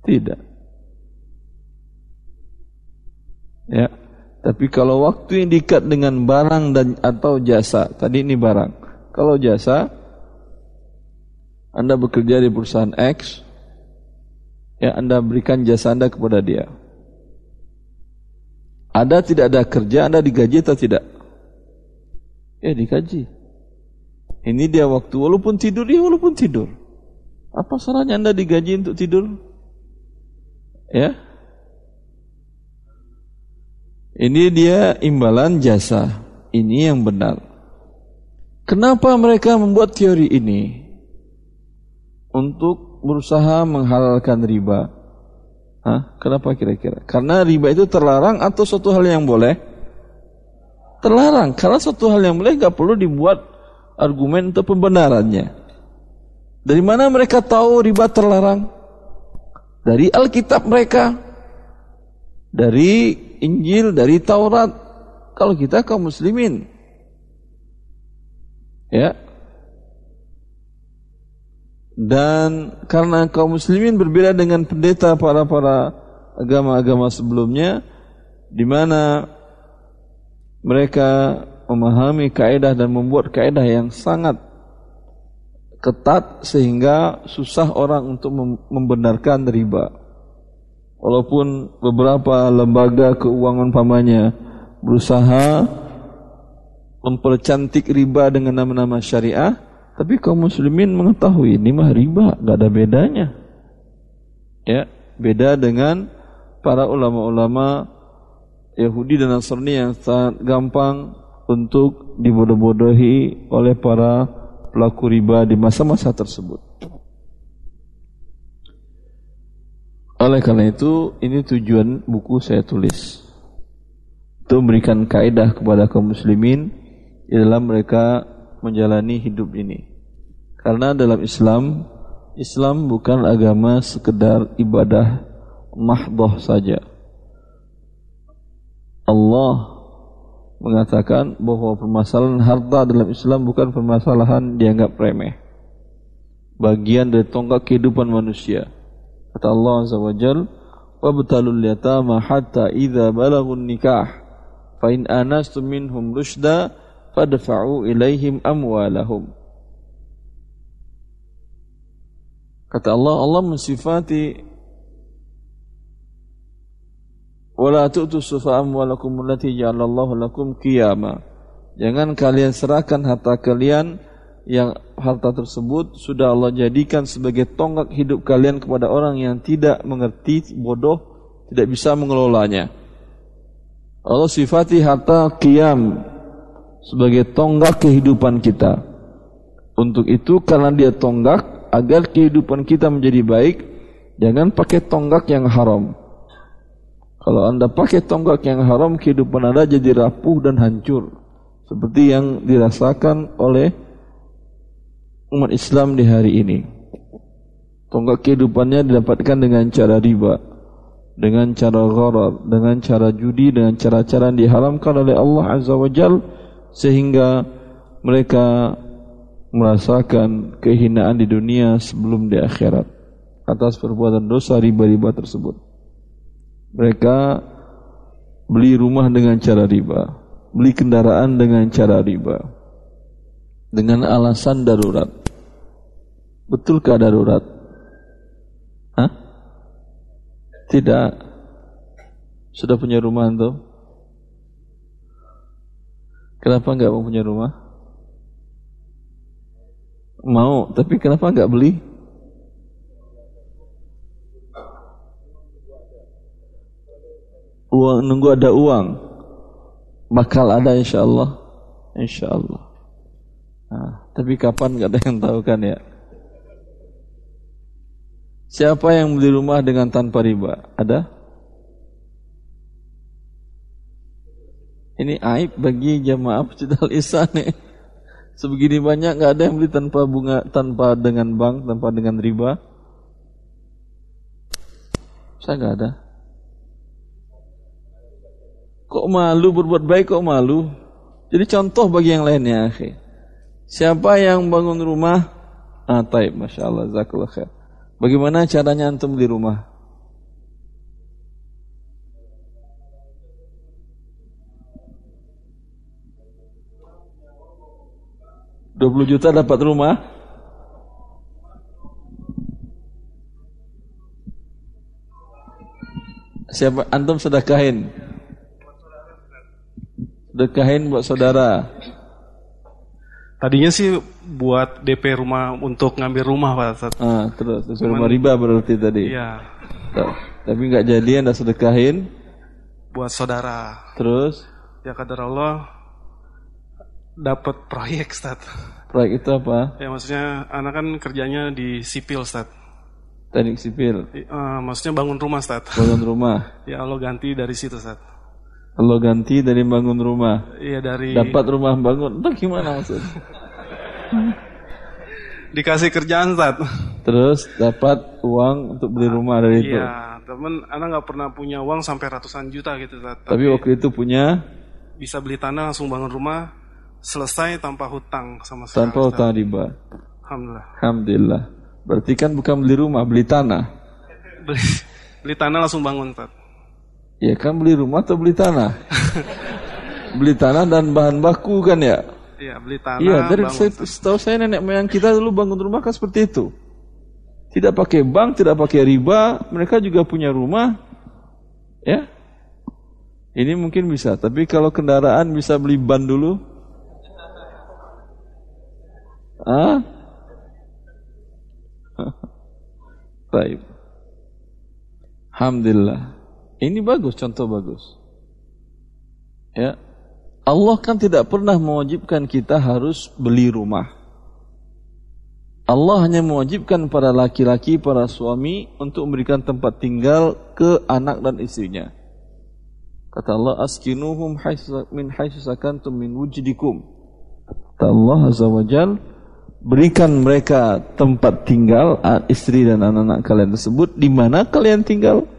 Tidak. Ya. Tapi kalau waktu yang diikat dengan barang dan atau jasa, tadi ini barang. Kalau jasa, Anda bekerja di perusahaan X, ya Anda berikan jasa Anda kepada dia. Ada tidak ada kerja, Anda digaji atau tidak? Ya digaji. Ini dia waktu, walaupun tidur, ya walaupun tidur. Apa salahnya Anda digaji untuk tidur? Ya. Ini dia imbalan jasa. Ini yang benar. Kenapa mereka membuat teori ini? Untuk berusaha menghalalkan riba. Hah? Kenapa kira-kira? Karena riba itu terlarang atau suatu hal yang boleh? Terlarang. Karena suatu hal yang boleh gak perlu dibuat argumen untuk pembenarannya. Dari mana mereka tahu riba terlarang? dari Alkitab mereka, dari Injil, dari Taurat. Kalau kita kaum muslimin, ya. Dan karena kaum muslimin berbeda dengan pendeta para para agama-agama sebelumnya, di mana mereka memahami kaidah dan membuat kaidah yang sangat ketat sehingga susah orang untuk membenarkan riba. Walaupun beberapa lembaga keuangan pamannya berusaha mempercantik riba dengan nama-nama syariah, tapi kaum muslimin mengetahui ini mah riba, gak ada bedanya. Ya, beda dengan para ulama-ulama Yahudi dan Nasrani yang sangat gampang untuk dibodoh-bodohi oleh para pelaku riba di masa-masa tersebut. Oleh karena itu, ini tujuan buku saya tulis. Untuk memberikan kaidah kepada kaum muslimin dalam mereka menjalani hidup ini. Karena dalam Islam, Islam bukan agama sekedar ibadah mahdoh saja. Allah mengatakan bahwa permasalahan harta dalam Islam bukan permasalahan dianggap remeh. Bagian dari tonggak kehidupan manusia. Kata Allah Azza wa Jal, وَابْتَلُوا الْيَتَامَ حَتَّى إِذَا بَلَغُوا النِّكَاحِ فَإِنْ آنَسْتُمْ مِنْهُمْ رُشْدًا فَادْفَعُوا إِلَيْهِمْ أَمْوَالَهُمْ Kata Allah, Allah mensifati wala tu'tu sufa amwalakum allati ja'alallahu lakum qiyama. Jangan kalian serahkan harta kalian yang harta tersebut sudah Allah jadikan sebagai tonggak hidup kalian kepada orang yang tidak mengerti, bodoh, tidak bisa mengelolanya. Allah sifati harta qiyam sebagai tonggak kehidupan kita. Untuk itu karena dia tonggak agar kehidupan kita menjadi baik, jangan pakai tonggak yang haram. Kalau anda pakai tonggak yang haram, kehidupan anda jadi rapuh dan hancur. Seperti yang dirasakan oleh umat Islam di hari ini. Tonggak kehidupannya didapatkan dengan cara riba, dengan cara gharar, dengan cara judi, dengan cara-cara yang diharamkan oleh Allah Azza wa Jal, sehingga mereka merasakan kehinaan di dunia sebelum di akhirat atas perbuatan dosa riba-riba tersebut. Mereka beli rumah dengan cara riba, beli kendaraan dengan cara riba, dengan alasan darurat. Betulkah darurat? Hah? Tidak. Sudah punya rumah itu? Kenapa enggak mau punya rumah? Mau, tapi kenapa nggak beli? Uang nunggu ada uang, bakal ada insya Allah, insya Allah. Nah, tapi kapan nggak ada yang tahu kan ya? Siapa yang beli rumah dengan tanpa riba? Ada? Ini aib bagi jamaah Masjidil Isya nih. Sebegini banyak nggak ada yang beli tanpa bunga, tanpa dengan bank, tanpa dengan riba. Saya nggak ada. Kok malu berbuat baik kok malu? Jadi contoh bagi yang lainnya, akhi. Siapa yang bangun rumah? Ah, taib, masya Allah, khair. Bagaimana caranya antum beli rumah? 20 juta dapat rumah. Siapa antum sedekahin? Sedekahin buat saudara. Tadinya sih buat DP rumah untuk ngambil rumah Pak Ustaz. Ah, terus, terus rumah riba berarti tadi. Iya. Tapi nggak jadi Anda sedekahin buat saudara. Terus ya kadar Allah dapat proyek, Ustaz. Proyek itu apa? Ya maksudnya anak kan kerjanya di sipil, Ustaz. Teknik sipil. Uh, maksudnya bangun rumah, Ustaz. Bangun rumah. ya Allah ganti dari situ, Ustaz. Allah ganti dari bangun rumah. Iya dari. Dapat rumah bangun. Entah gimana maksud? Dikasih kerjaan, Ustaz. Terus dapat uang untuk beli rumah dari itu. Iya, temen anak nggak pernah punya uang sampai ratusan juta gitu, Ustaz. Tapi, Tapi waktu itu punya bisa beli tanah langsung bangun rumah selesai tanpa hutang sama sekali. Tanpa hutang riba. Alhamdulillah. Alhamdulillah. Berarti kan bukan beli rumah, beli tanah. beli, beli tanah langsung bangun, Tat. Ya kan beli rumah atau beli tanah? beli tanah dan bahan baku kan ya? Iya, beli tanah. Iya, dari saya, setahu saya nenek moyang kita dulu bangun rumah kan seperti itu. Tidak pakai bank, tidak pakai riba, mereka juga punya rumah. Ya. Ini mungkin bisa, tapi kalau kendaraan bisa beli ban dulu, Ah? Baik. Alhamdulillah. Ini bagus, contoh bagus. Ya. Allah kan tidak pernah mewajibkan kita harus beli rumah. Allah hanya mewajibkan para laki-laki, para suami untuk memberikan tempat tinggal ke anak dan istrinya. Kata Allah, askinuhum min haitsu sakantum min wujdikum. Kata Allah Azza wa Jalla, berikan mereka tempat tinggal istri dan anak-anak kalian tersebut. Di mana kalian tinggal?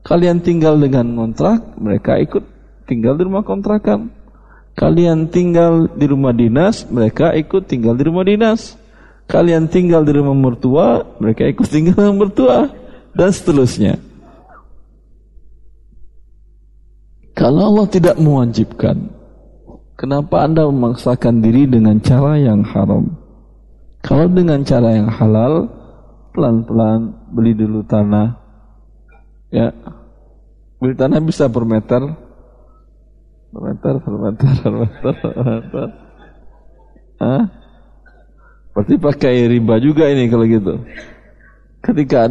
Kalian tinggal dengan kontrak mereka ikut tinggal di rumah kontrakan. Kalian tinggal di rumah dinas mereka ikut tinggal di rumah dinas. Kalian tinggal di rumah mertua mereka ikut tinggal di rumah mertua dan seterusnya. Kalau Allah tidak mewajibkan kenapa anda memaksakan diri dengan cara yang haram kalau dengan cara yang halal, pelan-pelan beli dulu tanah. Ya. Beli tanah bisa per meter. Per meter, per meter, per meter, per meter. Hah? Berarti pakai riba juga ini kalau gitu. Ketika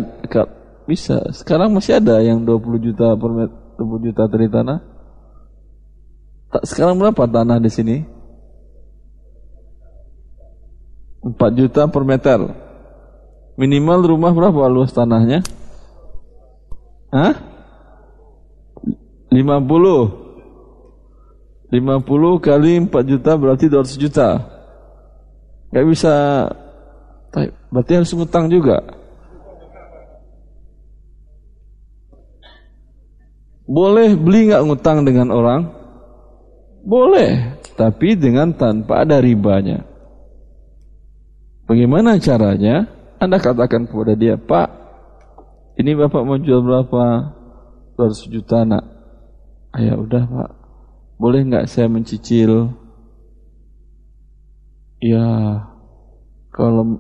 bisa, sekarang masih ada yang 20 juta per meter, 20 juta dari tanah. Tak sekarang berapa tanah di sini? 4 juta per meter. Minimal rumah berapa luas tanahnya? Hah? 50. 50 kali 4 juta berarti 200 juta. Gak bisa, berarti harus ngutang juga. Boleh beli nggak ngutang dengan orang? Boleh, tapi dengan tanpa ada ribanya. Bagaimana caranya? Anda katakan kepada dia, Pak, ini Bapak mau jual berapa? 200 juta nak. Ayah udah Pak, boleh nggak saya mencicil? Ya, kalau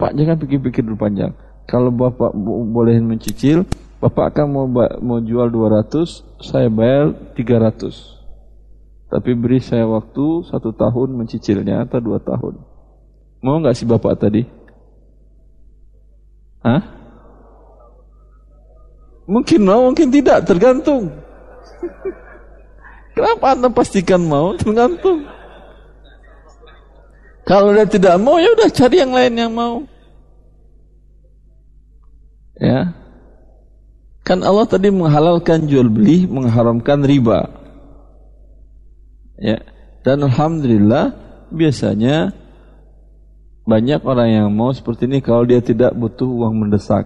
Pak jangan pikir-pikir dulu panjang. Kalau Bapak boleh mencicil, Bapak akan mau mau jual 200, saya bayar 300. Tapi beri saya waktu satu tahun mencicilnya atau dua tahun. Mau nggak si Bapak tadi? Hah? Mungkin mau, mungkin tidak, tergantung. Kenapa Anda pastikan mau? Tergantung. Kalau dia tidak mau, ya udah cari yang lain yang mau. Ya. Kan Allah tadi menghalalkan jual beli, mengharamkan riba. Ya. Dan alhamdulillah biasanya banyak orang yang mau seperti ini kalau dia tidak butuh uang mendesak.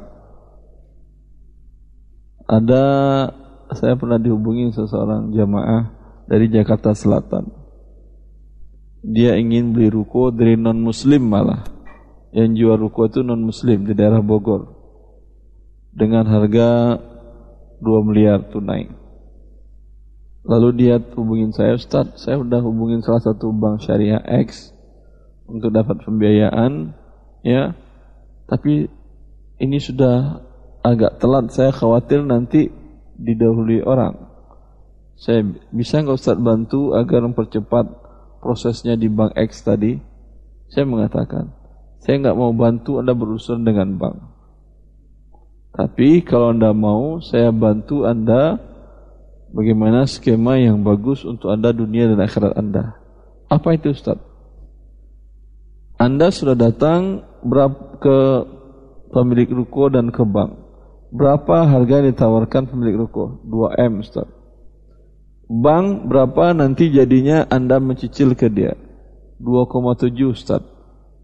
Ada saya pernah dihubungi seseorang jamaah dari Jakarta Selatan. Dia ingin beli ruko dari non muslim malah. Yang jual ruko itu non muslim di daerah Bogor. Dengan harga 2 miliar tunai. Lalu dia hubungin saya, Ustaz, saya udah hubungin salah satu bank syariah X untuk dapat pembiayaan ya. Tapi ini sudah agak telat. Saya khawatir nanti didahului orang. Saya bisa nggak Ustaz bantu agar mempercepat prosesnya di bank X tadi? Saya mengatakan saya nggak mau bantu anda berurusan dengan bank. Tapi kalau anda mau saya bantu anda bagaimana skema yang bagus untuk anda dunia dan akhirat anda. Apa itu Ustaz anda sudah datang berapa ke pemilik ruko dan ke bank. Berapa harga yang ditawarkan pemilik ruko? 2M Ustaz. Bank berapa nanti jadinya Anda mencicil ke dia? 2,7 Ustaz.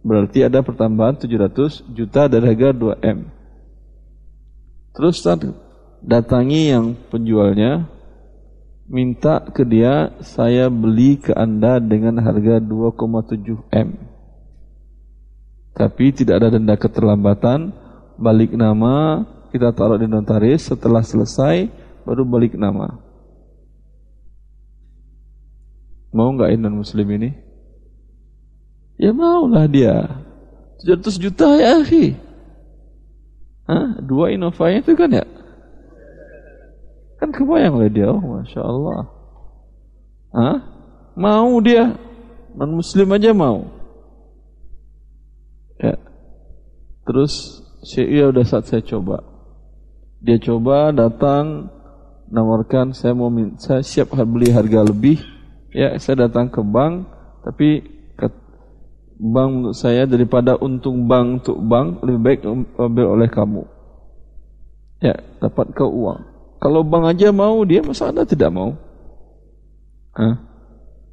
Berarti ada pertambahan 700 juta dari harga 2M. Terus Ustaz datangi yang penjualnya minta ke dia saya beli ke Anda dengan harga 2,7 M. Tapi tidak ada denda keterlambatan, balik nama, kita taruh di notaris, setelah selesai baru balik nama. Mau nggak non muslim ini? Ya maulah dia. 700 juta ya akhi. Hah? Dua Innova itu kan ya? Kan kebayang oleh dia, oh Masya Allah. Hah? Mau dia, non muslim aja mau. Ya. Terus ya udah saat saya coba. Dia coba datang nawarkan saya mau saya siap beli harga lebih. Ya, saya datang ke bank tapi bank menurut saya daripada untung bank untuk bank lebih baik ambil oleh kamu. Ya, dapat ke uang. Kalau bank aja mau dia masa Anda tidak mau? Hah?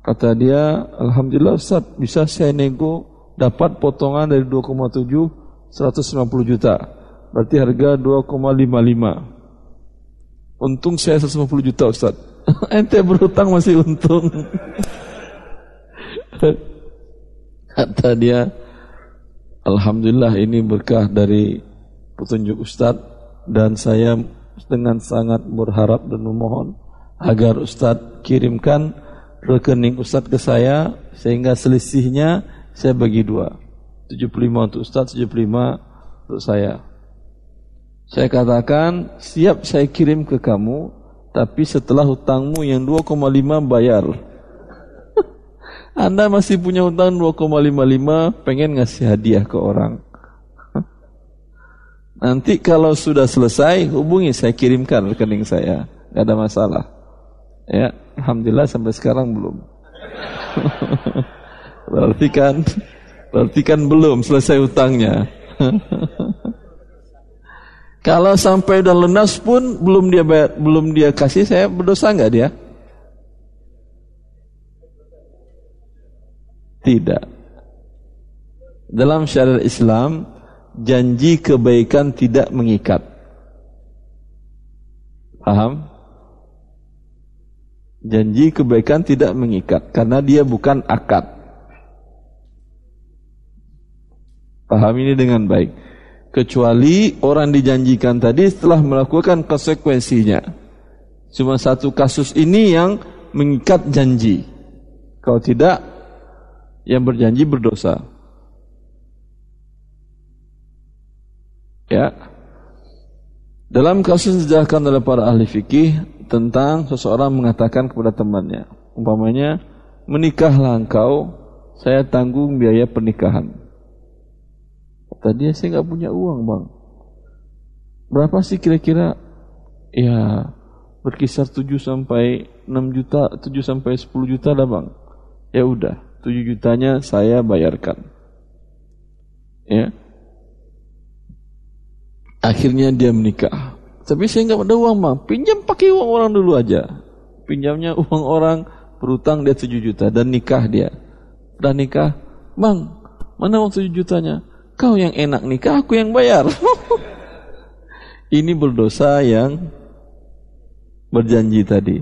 Kata dia, Alhamdulillah Ustaz, bisa saya nego dapat potongan dari 2,7 150 juta. Berarti harga 2,55. Untung saya 150 juta Ustaz. Ente berutang masih untung. Kata dia, Alhamdulillah ini berkah dari petunjuk Ustaz dan saya dengan sangat berharap dan memohon agar Ustaz kirimkan rekening Ustaz ke saya sehingga selisihnya saya bagi dua 75 untuk Ustaz 75 untuk saya. Saya katakan, siap saya kirim ke kamu, tapi setelah hutangmu yang 2,5 bayar. Anda masih punya hutang 2,55, pengen ngasih hadiah ke orang. Nanti kalau sudah selesai, hubungi saya kirimkan rekening saya. Gak ada masalah. Ya, Alhamdulillah sampai sekarang belum. berarti kan, berarti kan belum selesai hutangnya. kalau sampai udah lunas pun belum dia bayar, belum dia kasih, saya berdosa nggak dia? Tidak. Dalam syariat Islam, janji kebaikan tidak mengikat. Paham? Janji kebaikan tidak mengikat karena dia bukan akad. Paham ini dengan baik. Kecuali orang dijanjikan tadi setelah melakukan konsekuensinya. Cuma satu kasus ini yang mengikat janji. Kalau tidak, yang berjanji berdosa. Ya. Dalam kasus dijelaskan oleh para ahli fikih tentang seseorang mengatakan kepada temannya, umpamanya menikahlah engkau, saya tanggung biaya pernikahan. Tadi saya nggak punya uang bang. Berapa sih kira-kira? Ya berkisar 7 sampai 6 juta, 7 sampai 10 juta lah bang. Ya udah, 7 jutanya saya bayarkan. Ya, Akhirnya dia menikah. Tapi saya nggak ada uang bang. Pinjam pakai uang orang dulu aja. Pinjamnya uang orang berutang dia 7 juta dan nikah dia. Udah nikah, bang mana uang 7 jutanya? Kau yang enak nikah, aku yang bayar. Ini berdosa yang berjanji tadi.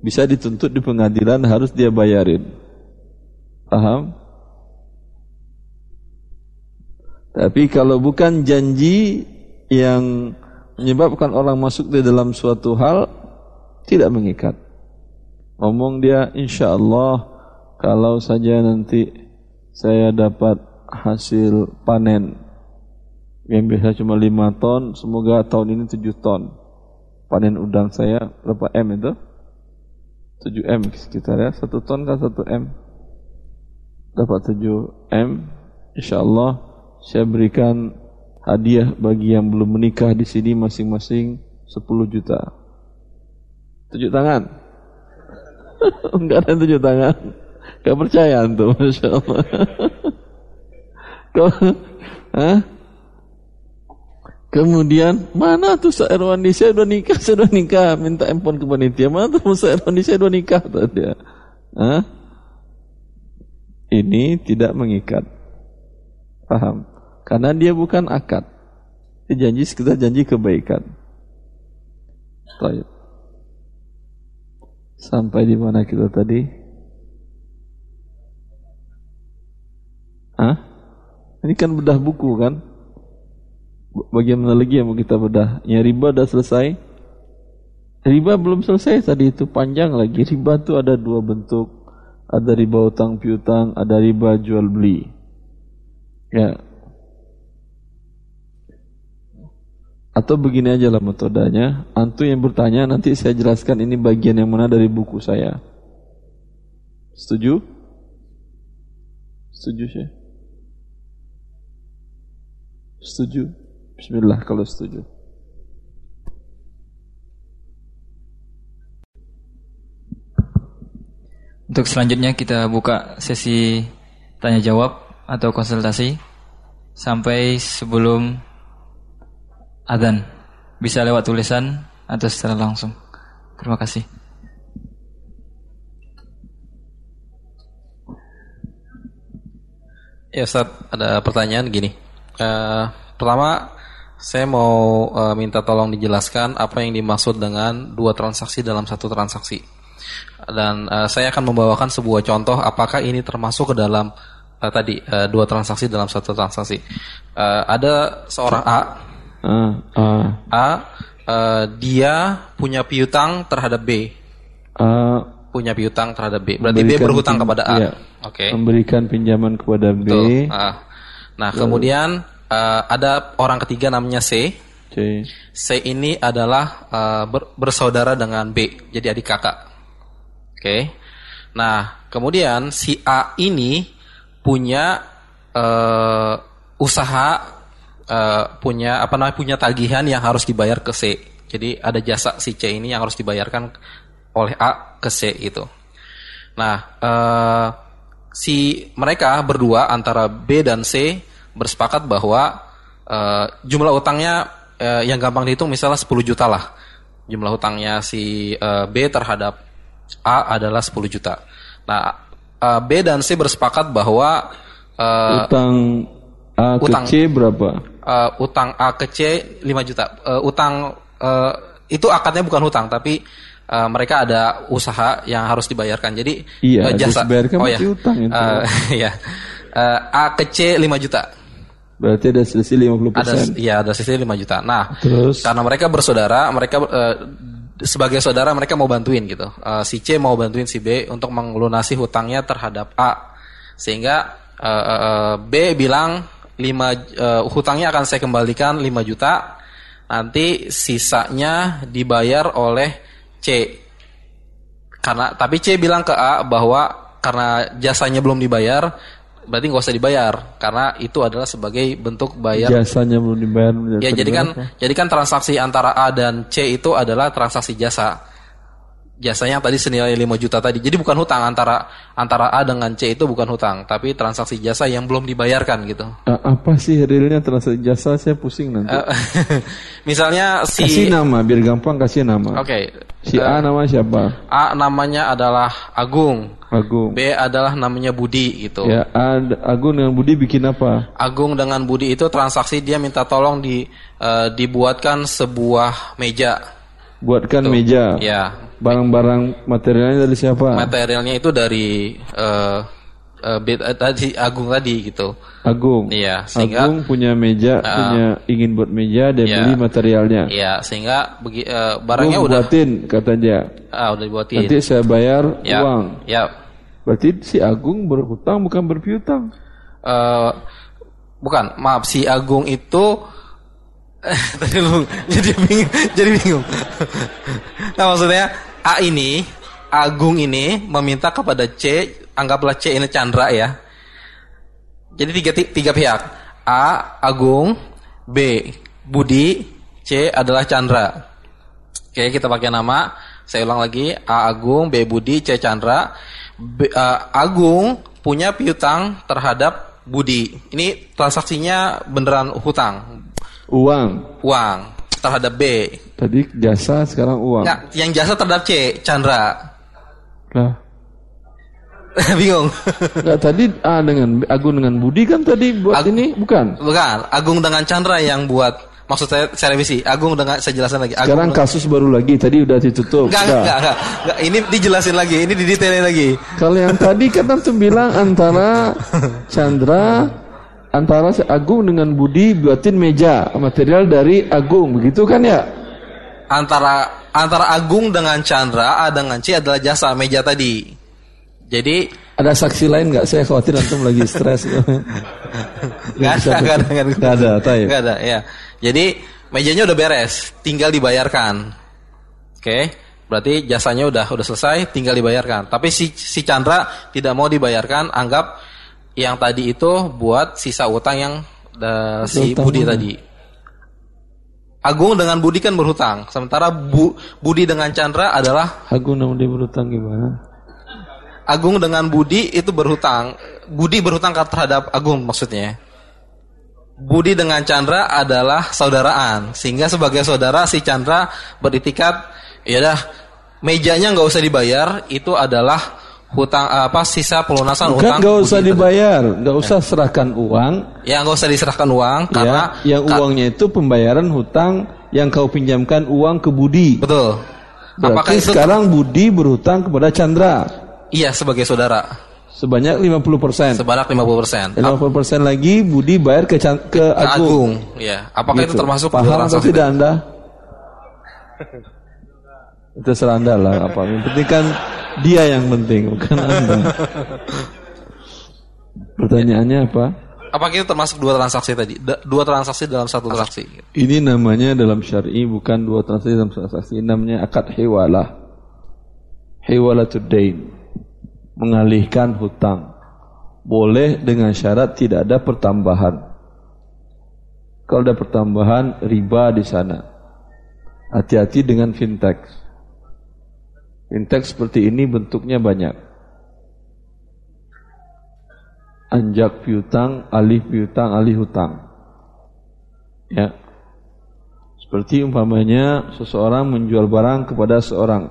Bisa dituntut di pengadilan harus dia bayarin. Paham? Tapi kalau bukan janji yang menyebabkan orang masuk di dalam suatu hal tidak mengikat. Ngomong dia insya Allah kalau saja nanti saya dapat hasil panen yang biasa cuma 5 ton, semoga tahun ini 7 ton. Panen udang saya berapa M itu? 7 M sekitar ya, 1 ton kan 1 M. Dapat 7 M, insya Allah saya berikan hadiah bagi yang belum menikah di sini masing-masing 10 juta. Tujuh tangan. Enggak ada tujuh tangan. Gak percaya antum, Masya Allah. Kemudian mana tuh Sa Erwandi saya udah nikah, saya udah nikah, minta empon ke panitia. Mana tuh Sa Erwandi saya udah nikah tadi. Hah? Ini tidak mengikat. Paham? Karena dia bukan akad. Dia janji sekedar janji kebaikan. Baik. Sampai di mana kita tadi? Hah? Ini kan bedah buku kan? Bagaimana lagi yang mau kita bedah? Ya riba udah selesai. Riba belum selesai tadi itu panjang lagi. Riba itu ada dua bentuk. Ada riba utang piutang, ada riba jual beli. Ya, Atau begini aja lah metodenya, antu yang bertanya nanti saya jelaskan ini bagian yang mana dari buku saya. Setuju? Setuju sih? Setuju? Bismillah kalau setuju. Untuk selanjutnya kita buka sesi tanya jawab atau konsultasi sampai sebelum adzan. Bisa lewat tulisan atau secara langsung. Terima kasih. Ya Ustaz, ada pertanyaan gini. Uh, pertama, saya mau uh, minta tolong dijelaskan apa yang dimaksud dengan dua transaksi dalam satu transaksi. Dan uh, saya akan membawakan sebuah contoh apakah ini termasuk ke dalam uh, tadi uh, dua transaksi dalam satu transaksi. Uh, ada seorang A Uh, uh. A uh, dia punya piutang terhadap B. Uh, punya piutang terhadap B. Berarti B berhutang kepada A. Iya, Oke. Okay. Memberikan pinjaman kepada B. Betul. Uh. Nah, kemudian uh, ada orang ketiga namanya C. C. C ini adalah eh, ber- bersaudara dengan B, jadi adik kakak. Oke. Nah, kemudian si A ini punya eh, usaha, eh, punya apa namanya, punya tagihan yang harus dibayar ke C. Jadi ada jasa si C ini yang harus dibayarkan oleh A ke C itu. Nah, eh, si mereka berdua antara B dan C bersepakat bahwa eh, jumlah utangnya eh, yang gampang dihitung misalnya 10 juta lah. Jumlah utangnya si eh, B terhadap A adalah 10 juta. Nah, eh, B dan C bersepakat bahwa eh, Utang A ke utang. C berapa? eh, utang A ke C 5 juta. Eh, utang eh, itu akadnya bukan hutang tapi eh, mereka ada usaha yang harus dibayarkan. Jadi Iya, eh, jasa. dibayarkan oh ya. utang itu. Eh, ya. Eh, A ke C 5 juta. Berarti ada selisih 50%. Ada ya ada sisi 5 juta. Nah, Terus? karena mereka bersaudara, mereka eh, sebagai saudara mereka mau bantuin gitu. Eh, si C mau bantuin si B untuk melunasi hutangnya terhadap A. Sehingga eh, eh, eh, B bilang 5 eh, hutangnya akan saya kembalikan 5 juta. Nanti sisanya dibayar oleh C. Karena tapi C bilang ke A bahwa karena jasanya belum dibayar, berarti nggak usah dibayar karena itu adalah sebagai bentuk bayar Jasanya belum dibayar. Ya jadi kan jadi kan transaksi antara A dan C itu adalah transaksi jasa. Jasanya yang tadi senilai 5 juta tadi. Jadi bukan hutang antara antara A dengan C itu bukan hutang, tapi transaksi jasa yang belum dibayarkan gitu. Apa sih realnya transaksi jasa saya pusing nanti. Eh, Misalnya kasih si nama biar gampang kasih nama. Oke. Si A nama siapa? A namanya adalah Agung. Agung. B adalah namanya Budi gitu. Ya, A, Agung dengan Budi bikin apa? Agung dengan Budi itu transaksi dia minta tolong di eh, dibuatkan sebuah meja. Buatkan meja. Ya, Barang-barang materialnya dari siapa? materialnya itu dari B- eh, tadi Agung tadi gitu. Agung. Iya, sehingga Agung punya meja, punya ingin buat meja, dia Iya. beli materialnya. ya sehingga begi, Agung barangnya udah buatin kata dia. ah, udah dibuatin. Nanti saya bayar ya, uang. Ya. Berarti si Agung berhutang bukan berpiutang. Eh, bukan, maaf si Agung itu tadi lu jadi bingung, jadi bingung. nah maksudnya A ini Agung ini meminta kepada C, anggaplah C ini Chandra ya. Jadi tiga tiga pihak. A Agung, B Budi, C adalah Chandra. Oke, kita pakai nama. Saya ulang lagi. A Agung, B Budi, C Chandra. B- eh, Agung punya piutang terhadap Budi. Ini transaksinya beneran hutang, Uang. uang terhadap B. Tadi jasa, sekarang uang. Nggak, yang jasa terhadap C, Chandra. Lah. Bingung. Nggak, tadi A dengan B- Agung dengan Budi kan tadi buat Ag- ini bukan? Bukan, Agung dengan Chandra yang buat. Maksud saya, saya revisi. Agung dengan saya jelasin lagi. Agung Sekarang dengan- kasus baru lagi, tadi udah ditutup. Enggak, Udah. enggak, enggak, enggak. Ini dijelasin lagi, ini didetailin lagi. Kalau yang tadi kan antum bilang antara Chandra antara si Agung dengan Budi buatin meja material dari Agung begitu kan ya? Antara antara Agung dengan Chandra, A dengan C adalah jasa meja tadi. Jadi Ada saksi lain nggak? Saya khawatir antum lagi stres. nggak ada, nggak ada, nggak ada, Nggak ada, tahu. Nggak ada, ya. Jadi mejanya udah beres, tinggal dibayarkan. Oke, berarti jasanya udah udah selesai, tinggal dibayarkan. Tapi si si Chandra tidak mau dibayarkan, anggap yang tadi itu buat sisa utang yang eh, si Utang Budi mana? tadi. Agung dengan Budi kan berhutang, sementara Bu, Budi dengan Chandra adalah Agung namun dia berutang gimana? Agung dengan Budi itu berhutang. Budi berhutang terhadap Agung maksudnya. Budi dengan Chandra adalah saudaraan, sehingga sebagai saudara si Chandra beritikat, ya dah mejanya nggak usah dibayar, itu adalah hutang apa sisa pelunasan Kan utang. nggak usah dibayar, nggak usah serahkan uang. Ya nggak usah diserahkan uang karena ya, yang uangnya itu pembayaran hutang yang kau pinjamkan uang ke Budi. betul. Apakah Berarti itu sekarang Budi berhutang kepada Chandra iya sebagai saudara sebanyak 50%. sebanyak 50%. 50% lagi Budi bayar ke, Chan- ke Ke Agung. Agung, ya. Apakah itu Gitu. termasuk paham atau tidak Anda? itu serah Anda lah apa. Yang penting kan dia yang penting bukan Anda. Pertanyaannya apa? Apakah itu termasuk dua transaksi tadi? Dua transaksi dalam satu transaksi. Ini namanya dalam syar'i bukan dua transaksi dalam satu transaksi. Ini namanya akad hiwalah. Hiwalatud dain. Mengalihkan hutang. Boleh dengan syarat tidak ada pertambahan. Kalau ada pertambahan, riba di sana. Hati-hati dengan fintech. Fintech seperti ini bentuknya banyak. Anjak piutang, alih piutang, alih hutang. Ya. Seperti umpamanya seseorang menjual barang kepada seorang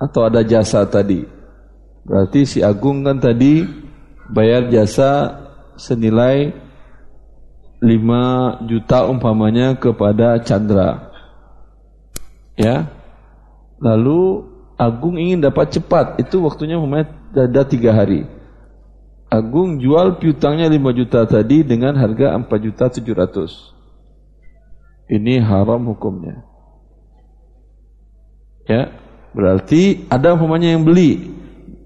atau ada jasa tadi. Berarti si Agung kan tadi bayar jasa senilai 5 juta umpamanya kepada Chandra. Ya. Lalu Agung ingin dapat cepat, itu waktunya umpamanya ada tiga hari. Agung jual piutangnya 5 juta tadi dengan harga 4 juta 700. Ini haram hukumnya. Ya, berarti ada umpamanya yang beli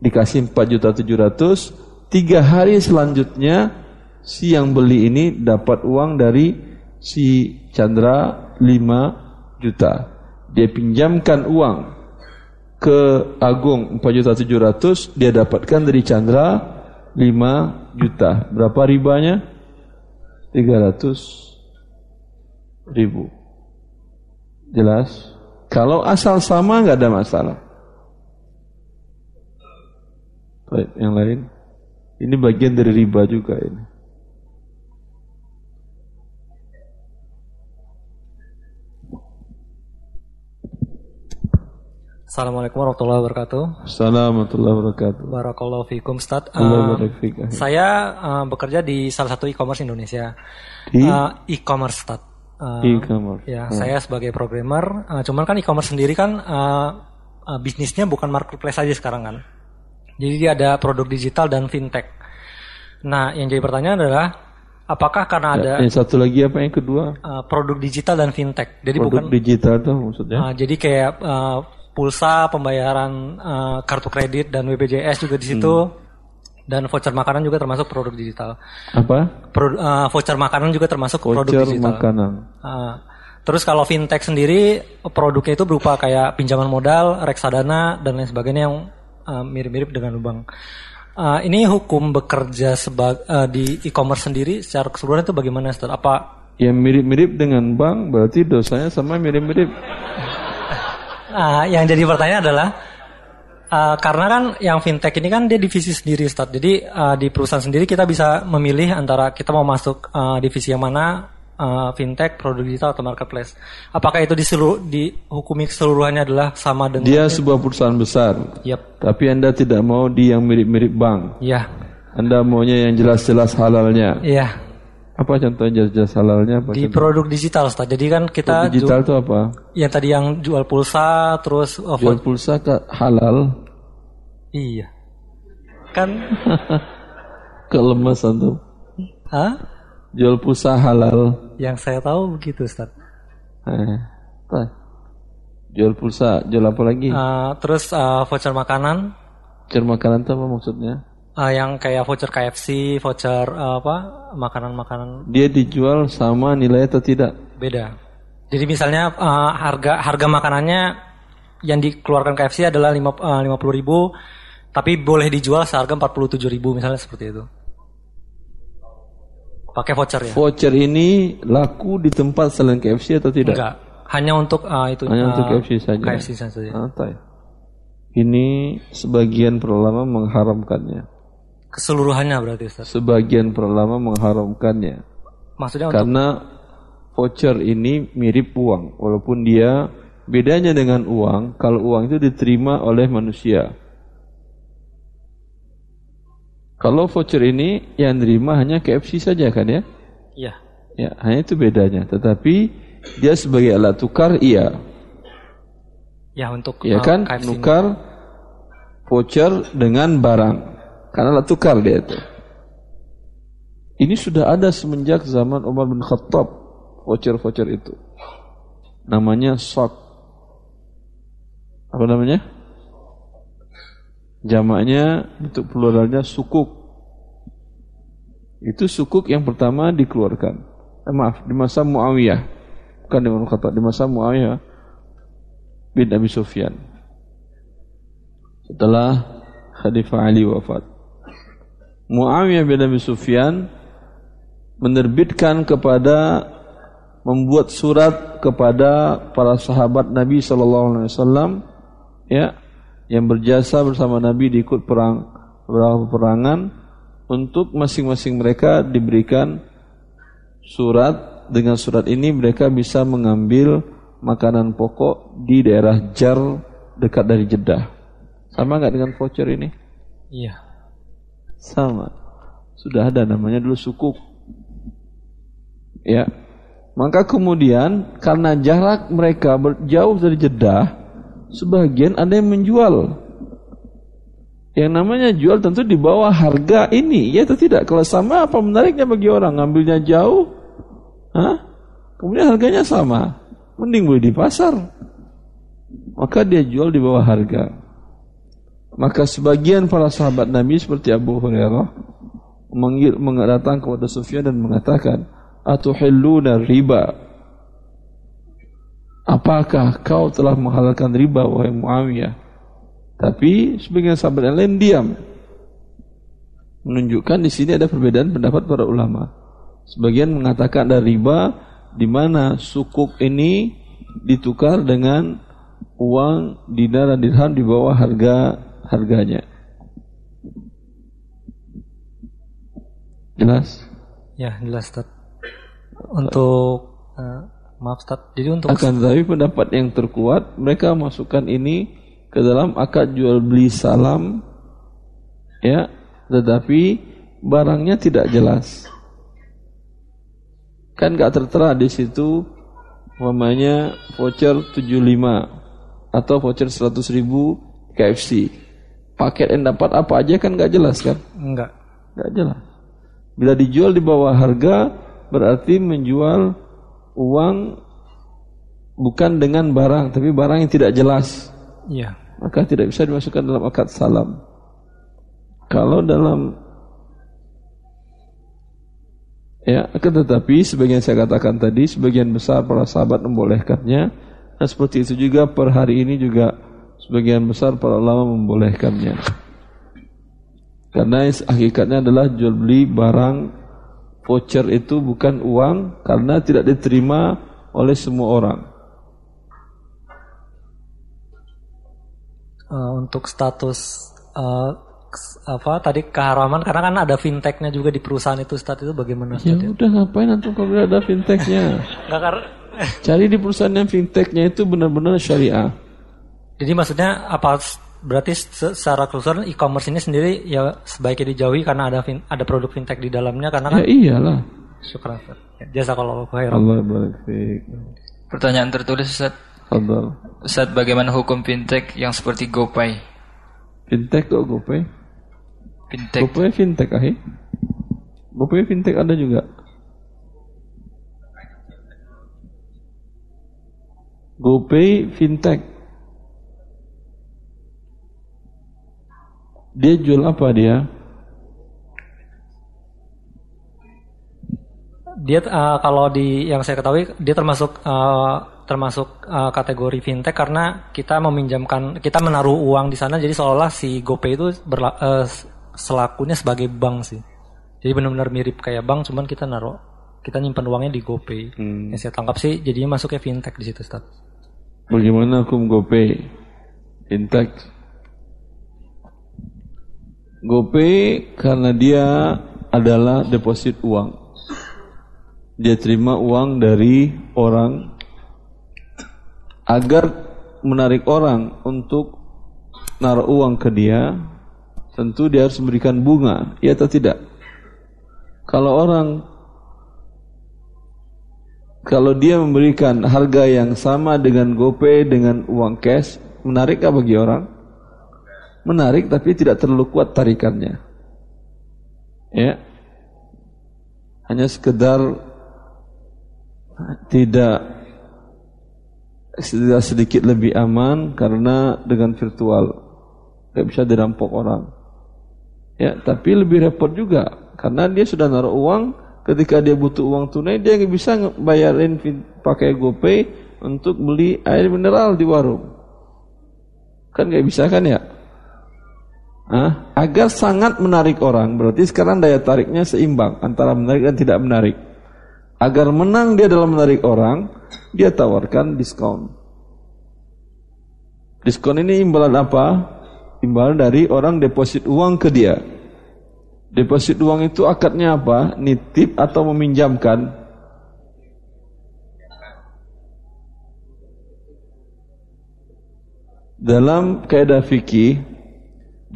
dikasih 4 juta 700, tiga hari selanjutnya si yang beli ini dapat uang dari si Chandra 5 juta. Dia pinjamkan uang ke Agung 4 juta 700, dia dapatkan dari Chandra 5 juta. Berapa ribanya? 300 ribu. Jelas? Kalau asal sama nggak ada masalah. Baik, yang lain? Ini bagian dari riba juga ini. Assalamualaikum warahmatullahi wabarakatuh. Assalamualaikum warahmatullahi wabarakatuh. Barakallahu fikum Ustaz. Barik fik. saya eh, bekerja di salah satu e-commerce Indonesia. Di Eh, e-commerce Ustaz. Eh, e-commerce. Ya, Oh. saya sebagai programmer, eh, cuman kan e-commerce sendiri kan eh, eh, bisnisnya bukan marketplace aja sekarang kan. Jadi dia ada produk digital dan fintech. Nah, yang jadi pertanyaan adalah apakah karena ada Yang satu lagi apa yang kedua? eh, produk digital dan fintech. Jadi Produk bukan digital tuh maksudnya? eh, jadi kayak eh, pulsa, pembayaran eh, kartu kredit dan BPJS juga di situ. Hmm. Dan voucher makanan juga termasuk produk digital. Apa? Pro- eh, voucher makanan juga termasuk produk Voucher digital. makanan. Ah, terus kalau fintech sendiri produknya itu berupa kayak pinjaman modal, reksadana dan lain sebagainya yang ah, mirip-mirip dengan bank. Ah, ini hukum bekerja seba- ah, di e-commerce sendiri secara keseluruhan itu bagaimana Ustaz? Apa Yang mirip-mirip dengan bank berarti dosanya sama mirip-mirip. Ah, yang jadi pertanyaan adalah ah, karena kan yang fintech ini kan dia divisi sendiri Ustaz. Jadi ah, di perusahaan sendiri kita bisa memilih antara kita mau masuk ah, divisi yang mana ah, fintech, produk digital atau marketplace. Apakah itu di seluruh dihukumi keseluruhannya adalah sama dengan Dia sebuah perusahaan besar. Yap. Tapi Anda tidak mau di yang mirip-mirip bank. Iya. Anda maunya yang jelas-jelas halalnya. Iya. Apa contohnya jelas-jelas halalnya? Apa Di contoh? produk digital Ustaz. Jadi kan kita digital ju- itu apa? yang tadi yang jual pulsa terus oh, Jual pulsa ke halal. iya. Kan Kelemasan tuh. Hah? Jual pulsa halal. Yang saya tahu begitu Ustaz. Eh, apa? Jual pulsa, jual apa lagi? Ah, terus ah, voucher makanan Jual makanan itu apa maksudnya? Ah, yang kayak voucher KFC, voucher ah, apa makanan-makanan Dia dijual sama nilai atau tidak? beda. Jadi misalnya ah, harga harga makanannya yang dikeluarkan KFC adalah lima puluh ribu, tapi boleh dijual seharga empat puluh tujuh ribu misalnya seperti itu. Pakai voucher ya? Voucher ini laku di tempat selain KFC atau tidak? Enggak, hanya untuk ah, itu. Hanya ah, untuk KFC saja. KFC saja. Ah, tai. Ini sebagian para ulama mengharamkannya. Keseluruhannya berarti Ustaz. Sebagian para ulama mengharamkannya. Maksudnya untuk Karena voucher ini mirip uang, walaupun dia bedanya dengan uang, kalau uang itu diterima oleh manusia. Kalau voucher ini yang terima hanya KFC saja kan ya? iya. Ya, hanya itu bedanya. Tetapi dia sebagai alat tukar iya. Ya untuk Ya kan? KFC ini. Nukar voucher dengan barang. Karena alat tukar dia itu. Ini sudah ada semenjak zaman Umar bin Khattab voucher-voucher itu. Namanya sok. Apa namanya? Jamaknya untuk pluralnya sukuk. Itu sukuk yang pertama dikeluarkan. Eh, maaf, di masa Muawiyah. Bukan di Khattab, di masa Muawiyah bin Abi Sufyan. Setelah Khalifah Ali wafat. Muawiyah bin Abi Sufyan menerbitkan kepada membuat surat kepada para sahabat Nabi sallallahu alaihi wasallam ya yang berjasa bersama Nabi di ikut perang beberapa peperangan untuk masing-masing mereka diberikan surat dengan surat ini mereka bisa mengambil makanan pokok di daerah Jar dekat dari Jeddah. Sama nggak dengan voucher ini? Iya. Sama. Sudah ada namanya dulu sukuk. Ya, maka kemudian karena jarak mereka jauh dari Jeddah, sebagian ada yang menjual. Yang namanya jual tentu di bawah harga ini, ya atau tidak? Kalau sama apa menariknya bagi orang ngambilnya jauh? Hah? Kemudian harganya sama. Mending beli di pasar. Maka dia jual di bawah harga. Maka sebagian para sahabat Nabi seperti Abu Hurairah mengira datang kepada Sufyan dan mengatakan, atuhilluna riba Apakah kau telah menghalalkan riba wahai Muawiyah? Tapi sebagian sahabat yang lain diam. Menunjukkan di sini ada perbedaan pendapat para ulama. Sebagian mengatakan ada riba di mana sukuk ini ditukar dengan uang dinar dan dirham di bawah harga harganya. Jelas? Ya, jelas, Tad. Untuk uh, maaf Ustaz. Jadi untuk akan tetapi pendapat yang terkuat mereka masukkan ini ke dalam akad jual beli salam ya, tetapi barangnya tidak jelas. Kan gak tertera di situ namanya voucher 75 atau voucher 100 ribu KFC. Paket yang dapat apa aja kan gak jelas kan? Enggak. Gak jelas. Bila dijual di bawah harga, berarti menjual uang bukan dengan barang tapi barang yang tidak jelas. Iya. Maka tidak bisa dimasukkan dalam akad salam. Kalau dalam ya, akan tetapi sebagian saya katakan tadi sebagian besar para sahabat membolehkannya. Dan seperti itu juga per hari ini juga sebagian besar para ulama membolehkannya. Karena hakikatnya adalah jual beli barang voucher itu bukan uang karena tidak diterima oleh semua orang. Uh, untuk status uh, apa tadi keharaman karena kan ada fintechnya juga di perusahaan itu Ustaz itu bagaimana Ya udah ngapain nanti kalau ada fintechnya? Cari di perusahaan yang fintechnya itu benar-benar syariah. Jadi maksudnya apa berarti secara keseluruhan e-commerce ini sendiri ya sebaiknya dijauhi karena ada fin, ada produk fintech di dalamnya karena kan ya iyalah. Syukur jasa kalau khairan Allah barik pertanyaan tertulis Ustaz. Ustaz bagaimana hukum fintech yang seperti GoPay? Fintech kok GoPay? Fintech. GoPay fintech ahi? GoPay fintech ada juga. GoPay fintech Dia jual apa dia? Dia uh, kalau di yang saya ketahui dia termasuk uh, termasuk uh, kategori fintech karena kita meminjamkan kita menaruh uang di sana jadi seolah si GoPay itu berla, uh, selakunya sebagai bank sih. Jadi benar-benar mirip kayak bank cuman kita naruh kita nyimpan uangnya di GoPay. Hmm. Yang saya tangkap sih jadinya masuknya fintech di situ, Ustaz. Bagaimana hukum GoPay? Fintech GoPay karena dia adalah deposit uang. Dia terima uang dari orang agar menarik orang untuk naruh uang ke dia, tentu dia harus memberikan bunga, ya atau tidak? Kalau orang kalau dia memberikan harga yang sama dengan GoPay dengan uang cash, menarik apa bagi orang? Menarik tapi tidak terlalu kuat tarikannya. Ya. Hanya sekedar tidak tidak sedikit lebih aman karena dengan virtual tidak bisa dirampok orang. Ya, tapi lebih repot juga Karena dia sudah naruh uang, ketika dia butuh uang tunai, dia nggak bisa bayarin pakai GoPay untuk beli air mineral di warung. Kan nggak bisa kan ya? Hah? Agar sangat menarik orang, berarti sekarang daya tariknya seimbang antara menarik dan tidak menarik. Agar menang dia dalam menarik orang, dia tawarkan diskon. Diskon ini imbalan apa? Imbalan dari orang deposit uang ke dia. Deposit uang itu akadnya apa? Nitip atau meminjamkan? Dalam kaidah fikih,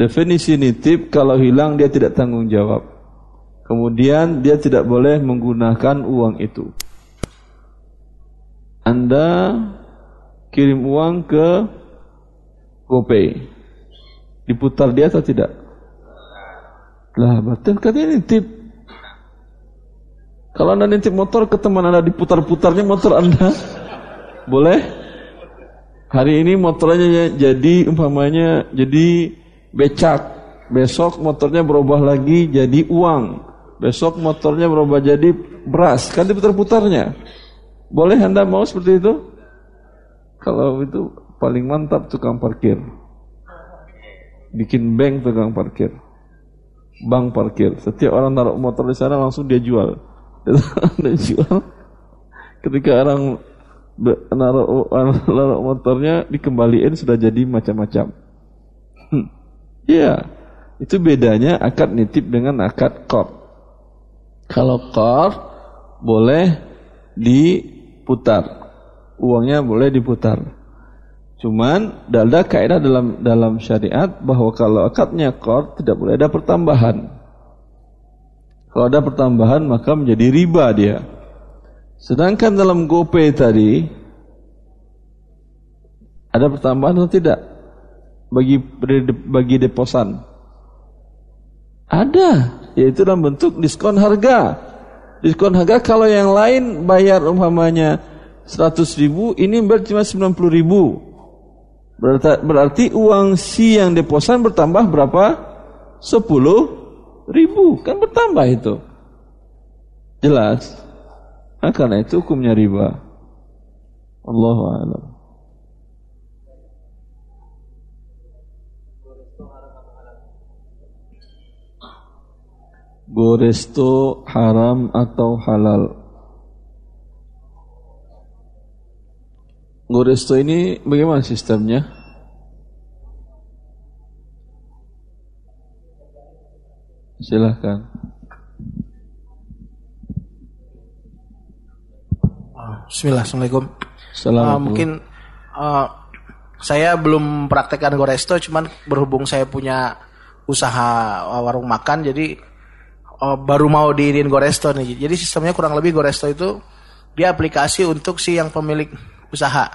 definisi nitip kalau hilang dia tidak tanggung jawab. Kemudian dia tidak boleh menggunakan uang itu. Anda kirim uang ke GoPay. Diputar dia atau tidak? Lah, betul katanya nitip. Kalau Anda nitip motor ke teman Anda diputar-putarnya motor Anda, boleh? Hari ini motornya jadi umpamanya jadi becak. Besok motornya berubah lagi jadi uang. Besok motornya berubah jadi beras. Kan diputar-putarnya. Boleh Anda mau seperti itu? Kalau itu paling mantap tukang parkir. Bikin bank tukang parkir. Bank parkir. Setiap orang taruh motor di sana langsung dia jual. Dia jual. Ketika orang naruh naruh motornya dikembaliin sudah jadi macam-macam. Hmm. Iya, itu bedanya akad nitip dengan akad kor. Kalau kor boleh diputar, uangnya boleh diputar. Cuman ada kaidah dalam dalam syariat bahwa kalau akadnya kor tidak boleh ada pertambahan. Kalau ada pertambahan maka menjadi riba dia. Sedangkan dalam GoPay tadi ada pertambahan atau tidak bagi bagi deposan? Ada, yaitu dalam bentuk diskon harga. Diskon harga kalau yang lain bayar umpamanya 100 ribu, ini berarti cuma 90 ribu. Berarti, berarti uang si yang deposan bertambah berapa? 10 ribu, kan bertambah itu. Jelas? Nah, karena itu hukumnya riba. Allahu a'lam. Goresto haram atau halal? Goresto ini bagaimana sistemnya? Silahkan. Bismillah, Assalamualaikum. Uh, Assalamualaikum. mungkin uh, saya belum praktekkan Goresto, cuman berhubung saya punya usaha uh, warung makan, jadi uh, baru mau diinin Goresto nih. Jadi sistemnya kurang lebih Goresto itu dia aplikasi untuk si yang pemilik usaha.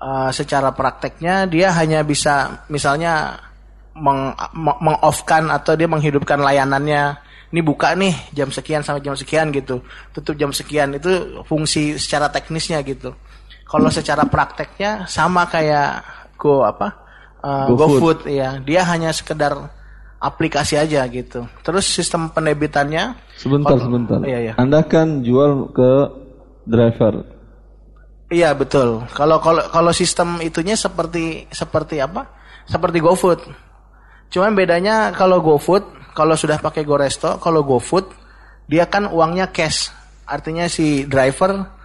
Uh, secara prakteknya dia hanya bisa misalnya meng, meng- meng-off-kan atau dia menghidupkan layanannya. Ini buka nih jam sekian sampai jam sekian gitu. Tutup jam sekian itu fungsi secara teknisnya gitu. Kalau secara prakteknya sama kayak Go apa? Uh, GoFood. GoFood ya. Dia hanya sekedar aplikasi aja gitu. Terus sistem penerbitannya Sebentar, Kalau- sebentar. Iya, iya. Anda kan jual ke driver. Iya betul. Kalau kalau kalau sistem itunya seperti seperti apa? Seperti GoFood. Cuman bedanya kalau GoFood, kalau sudah pakai GoResto, kalau GoFood dia kan uangnya cash. Artinya si driver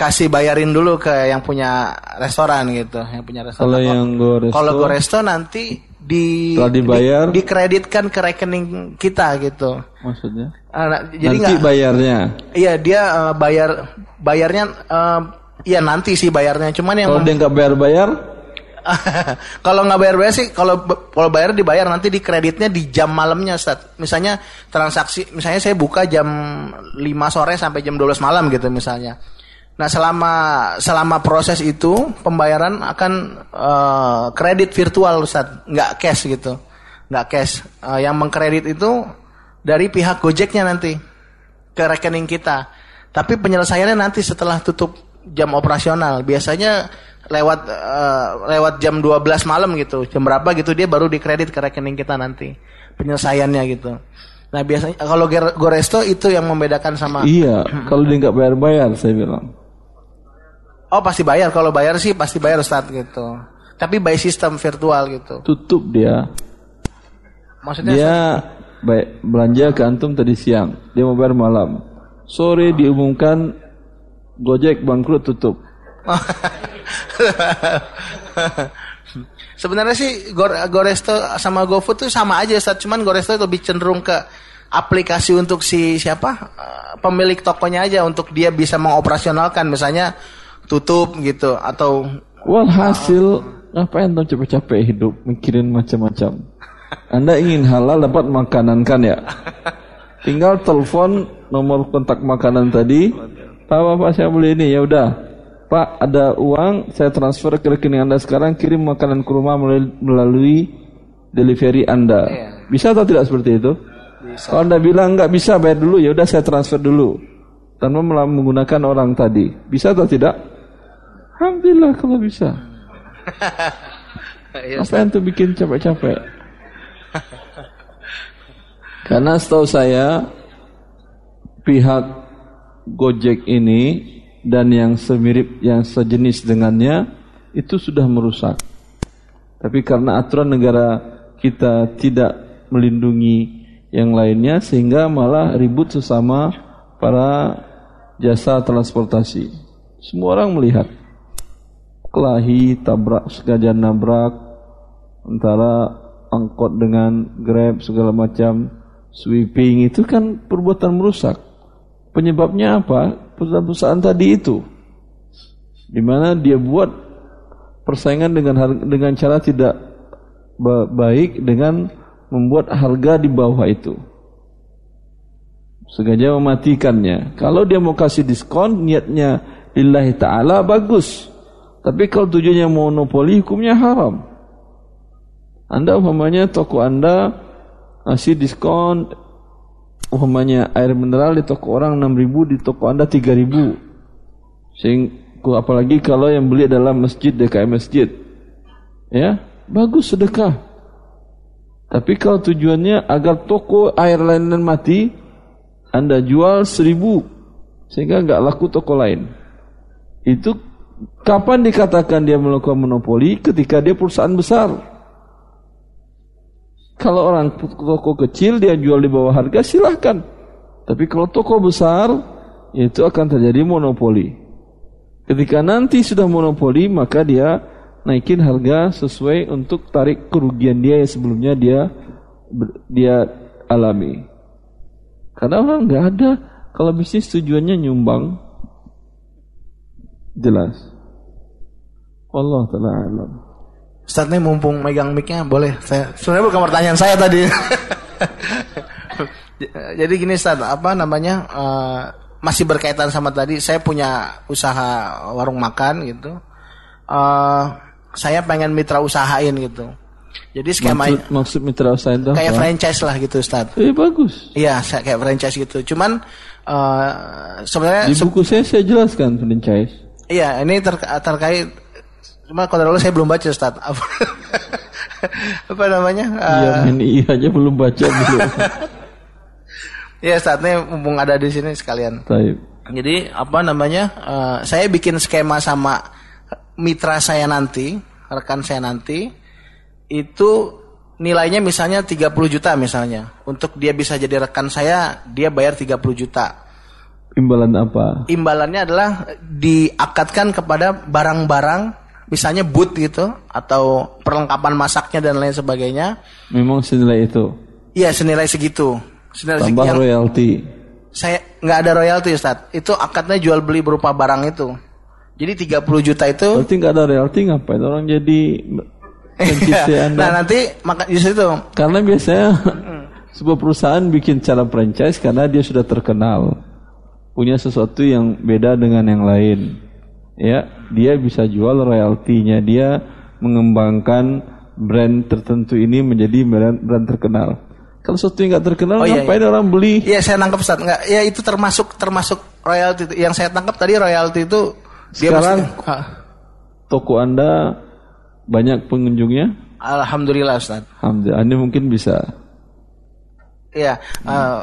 kasih bayarin dulu ke yang punya restoran gitu, yang punya restoran. Kalau yang Goresto, Kalau GoResto nanti di dibayar? di- dikreditkan ke rekening kita gitu. maksudnya? Ah, nah, jadi Nanti bayarnya. Iya dia eh, bayar bayarnya eh, iya nanti sih bayarnya cuman yang Kalau dia nggak bayar-bayar, kalau nggak bayar bayar sih kalau kalau bayar dibayar nanti di kreditnya di jam malamnya Ustaz. Misalnya transaksi misalnya saya buka jam 5 sore sampai jam 12 malam gitu misalnya. Nah, selama selama proses itu pembayaran akan eh, kredit virtual Ustaz, nggak cash gitu. Nggak cash. Eh, yang mengkredit itu dari pihak Gojeknya nanti ke rekening kita. Tapi penyelesaiannya nanti setelah tutup jam operasional. Biasanya lewat eh, lewat jam 12 malam gitu. Jam berapa gitu dia baru dikredit ke rekening kita nanti. Penyelesaiannya gitu. Nah biasanya kalau Goresto itu yang membedakan sama Iya, kalau dia nggak bayar-bayar saya bilang. Oh pasti bayar kalau bayar sih pasti bayar Ustaz gitu. Tapi by sistem virtual gitu. Tutup dia. Maksudnya Dia baik belanja ke antum tadi siang, dia mau bayar malam. Sore diumumkan Gojek bangkrut tutup. Sebenarnya sih Gor- Goresto sama GoFood tuh sama aja Ustaz, cuman Goresto lebih cenderung ke aplikasi untuk si siapa? Eh, pemilik tokonya aja untuk dia bisa mengoperasionalkan misalnya tutup gitu atau Walhasil ngapain tuh capek-capek hidup mikirin macam-macam. Anda ingin halal dapat makanan kan ya? Tinggal telepon nomor kontak makanan tadi. Pak, Bapak saya beli ini ya udah. Pak ada uang saya transfer ke rekening Anda sekarang kirim makanan ke rumah melalui, delivery Anda. Bisa atau tidak seperti itu? Kalau Anda bilang nggak bisa bayar dulu ya udah saya transfer dulu tanpa menggunakan orang tadi. Bisa atau tidak? Alhamdulillah kalau bisa. Apa yang tuh bikin capek-capek? Karena setahu saya pihak Gojek ini dan yang semirip yang sejenis dengannya itu sudah merusak. Tapi karena aturan negara kita tidak melindungi yang lainnya sehingga malah ribut sesama para jasa transportasi. Semua orang melihat kelahi, tabrak, sengaja nabrak antara angkot dengan grab segala macam sweeping itu kan perbuatan merusak. Penyebabnya apa? Perusahaan-perusahaan tadi itu, di mana dia buat persaingan dengan har- dengan cara tidak ba- baik dengan membuat harga di bawah itu. Sengaja mematikannya. Kalau dia mau kasih diskon, niatnya lillahi ta'ala bagus. Tapi kalau tujuannya monopoli, hukumnya haram. Anda umpamanya toko Anda ngasih diskon umpamanya air mineral di toko orang 6000 di toko Anda 3000. Sehingga apalagi kalau yang beli adalah masjid DKM masjid. Ya, bagus sedekah. Tapi kalau tujuannya agar toko air lain mati, Anda jual 1000 sehingga nggak laku toko lain. Itu kapan dikatakan dia melakukan monopoli ketika dia perusahaan besar. Kalau orang toko kecil dia jual di bawah harga silahkan. Tapi kalau toko besar itu akan terjadi monopoli. Ketika nanti sudah monopoli maka dia naikin harga sesuai untuk tarik kerugian dia yang sebelumnya dia dia alami. Karena orang nggak ada kalau bisnis tujuannya nyumbang jelas. Allah taala alam. Ustaz nih mumpung megang mic-nya boleh saya sebenarnya bukan pertanyaan saya tadi. Jadi gini Ustaz, apa namanya? eh, masih berkaitan sama tadi saya punya usaha warung makan gitu. Eh, saya pengen mitra usahain gitu. Jadi skema Maksud, maksud mitra usaha itu kayak apa? franchise lah gitu Ustaz. Eh bagus. Iya, saya kayak franchise gitu. Cuman eh, sebenarnya Di buku saya saya jelaskan franchise. Iya, ini ter- terkait cuma kalau dulu saya belum baca Ustaz. Apa, apa namanya? Iya Eh, main iya aja belum baca belum. Iya, ini mumpung ada di sini sekalian. Taib. Jadi apa namanya? eh, saya bikin skema sama mitra saya nanti, rekan saya nanti itu nilainya misalnya 30 juta misalnya. Untuk dia bisa jadi rekan saya, dia bayar 30 juta. Imbalan apa? imbalannya adalah diakatkan kepada barang-barang misalnya boot gitu atau perlengkapan masaknya dan lain sebagainya Memang senilai itu. iya senilai segitu senilai Tambah segitu yang royalti. saya nggak ada royalti Ustaz itu akadnya jual beli berupa barang itu jadi 30 juta itu Berarti nggak ada royalti ngapain orang jadi Anda? nah nanti maka justru itu Karena biasanya sebuah perusahaan bikin cara franchise karena dia sudah terkenal. Punya sesuatu yang beda dengan yang lain. Ya, dia bisa jual royaltinya, dia mengembangkan brand tertentu ini menjadi brand, brand terkenal. Kalau sesuatu yang nggak terkenal, Oh, iya, ngapain orang beli? Iya saya nangkep Ustaz nggak ya itu termasuk termasuk royalti itu. yang saya tangkap tadi royalti itu dia Sekarang- Hah. Toko Anda banyak pengunjungnya? Alhamdulillah Ustaz Alhamdulillah, Anda mungkin bisa. Iya, eh,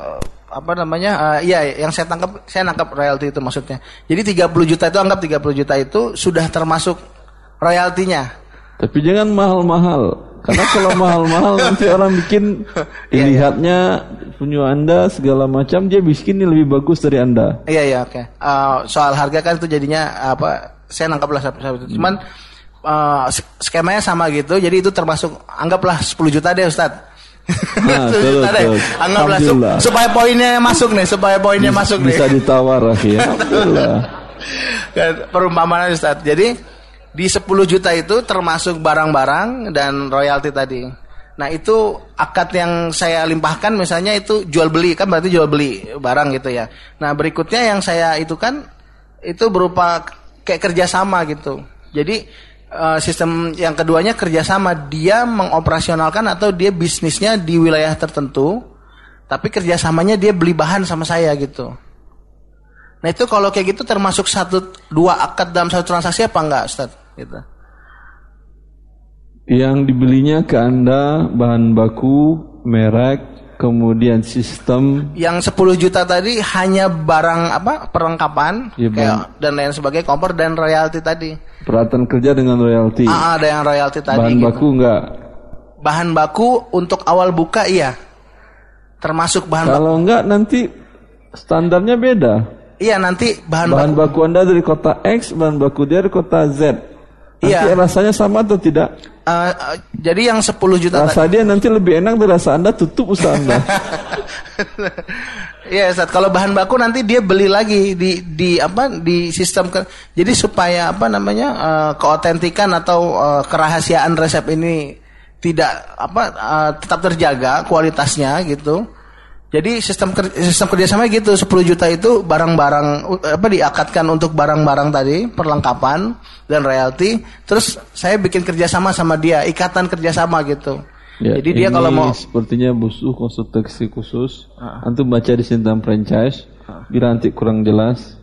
apa namanya? eh, Iya, yang saya tangkap saya nangkap royalti itu maksudnya. Jadi 30 juta itu anggap 30 juta itu sudah termasuk royaltinya. Tapi jangan mahal-mahal. Karena kalau mahal-mahal nanti orang bikin Iya, dilihatnya punya Anda segala macam dia bikin ini lebih bagus dari Anda. Iya iya oke. Eh, soal harga kan itu jadinya apa? Saya nangkaplah seperti itu. Cuman eh, sk- skemanya sama gitu. Jadi itu termasuk anggaplah 10 juta deh Ustaz. Nah, 10 terus, juta deh. terus. Anggaplah sup- Alhamdulillah. supaya poinnya masuk nih, supaya poinnya masuk nih. Bisa ditawar ya. Perumpamaan Ustaz. Jadi di 10 juta itu termasuk barang-barang dan royalti tadi. Nah itu akad yang saya limpahkan misalnya itu jual beli kan berarti jual beli barang gitu ya. Nah berikutnya yang saya itu kan itu berupa kayak kerjasama gitu. Jadi eh, sistem yang keduanya kerjasama dia mengoperasionalkan atau dia bisnisnya di wilayah tertentu, tapi kerjasamanya dia beli bahan sama saya gitu. Nah itu kalau kayak gitu termasuk satu dua akad dalam satu transaksi apa enggak Ustaz? Gitu. Yang dibelinya ke Anda bahan baku, merek, kemudian sistem Yang 10 juta tadi hanya barang apa perlengkapan Iya, kayak dan lain sebagainya kompor dan royalti tadi. peralatan kerja dengan royalti. Ah, ada yang royalti tadi. bahan gitu. baku enggak. Bahan baku untuk awal buka iya. Termasuk bahan baku. Kalau enggak nanti standarnya beda. Iya nanti bahan, Bahan baku. baku Anda dari kota X, bahan baku dia dari kota Z. Nanti Iya. rasanya sama atau tidak? Eh, eh, jadi yang 10 juta tadi. Rasa dia nanti lebih enak dari rasa Anda tutup usaha Anda. Iya Ustaz, kalau bahan baku nanti dia beli lagi di di apa di sistem ke, jadi supaya apa namanya eh, keotentikan atau eh, kerahasiaan resep ini tidak apa eh, tetap terjaga kualitasnya gitu. Jadi sistem ker- sistem kerjasama gitu 10 juta itu barang-barang uh, apa diakatkan untuk barang-barang tadi perlengkapan dan royalti. Terus saya bikin kerjasama sama dia ikatan kerjasama gitu. Ya, Jadi dia ini kalau mau sepertinya butuh konsultasi khusus. Antum baca di Sintam Franchise. Bila nanti kurang jelas,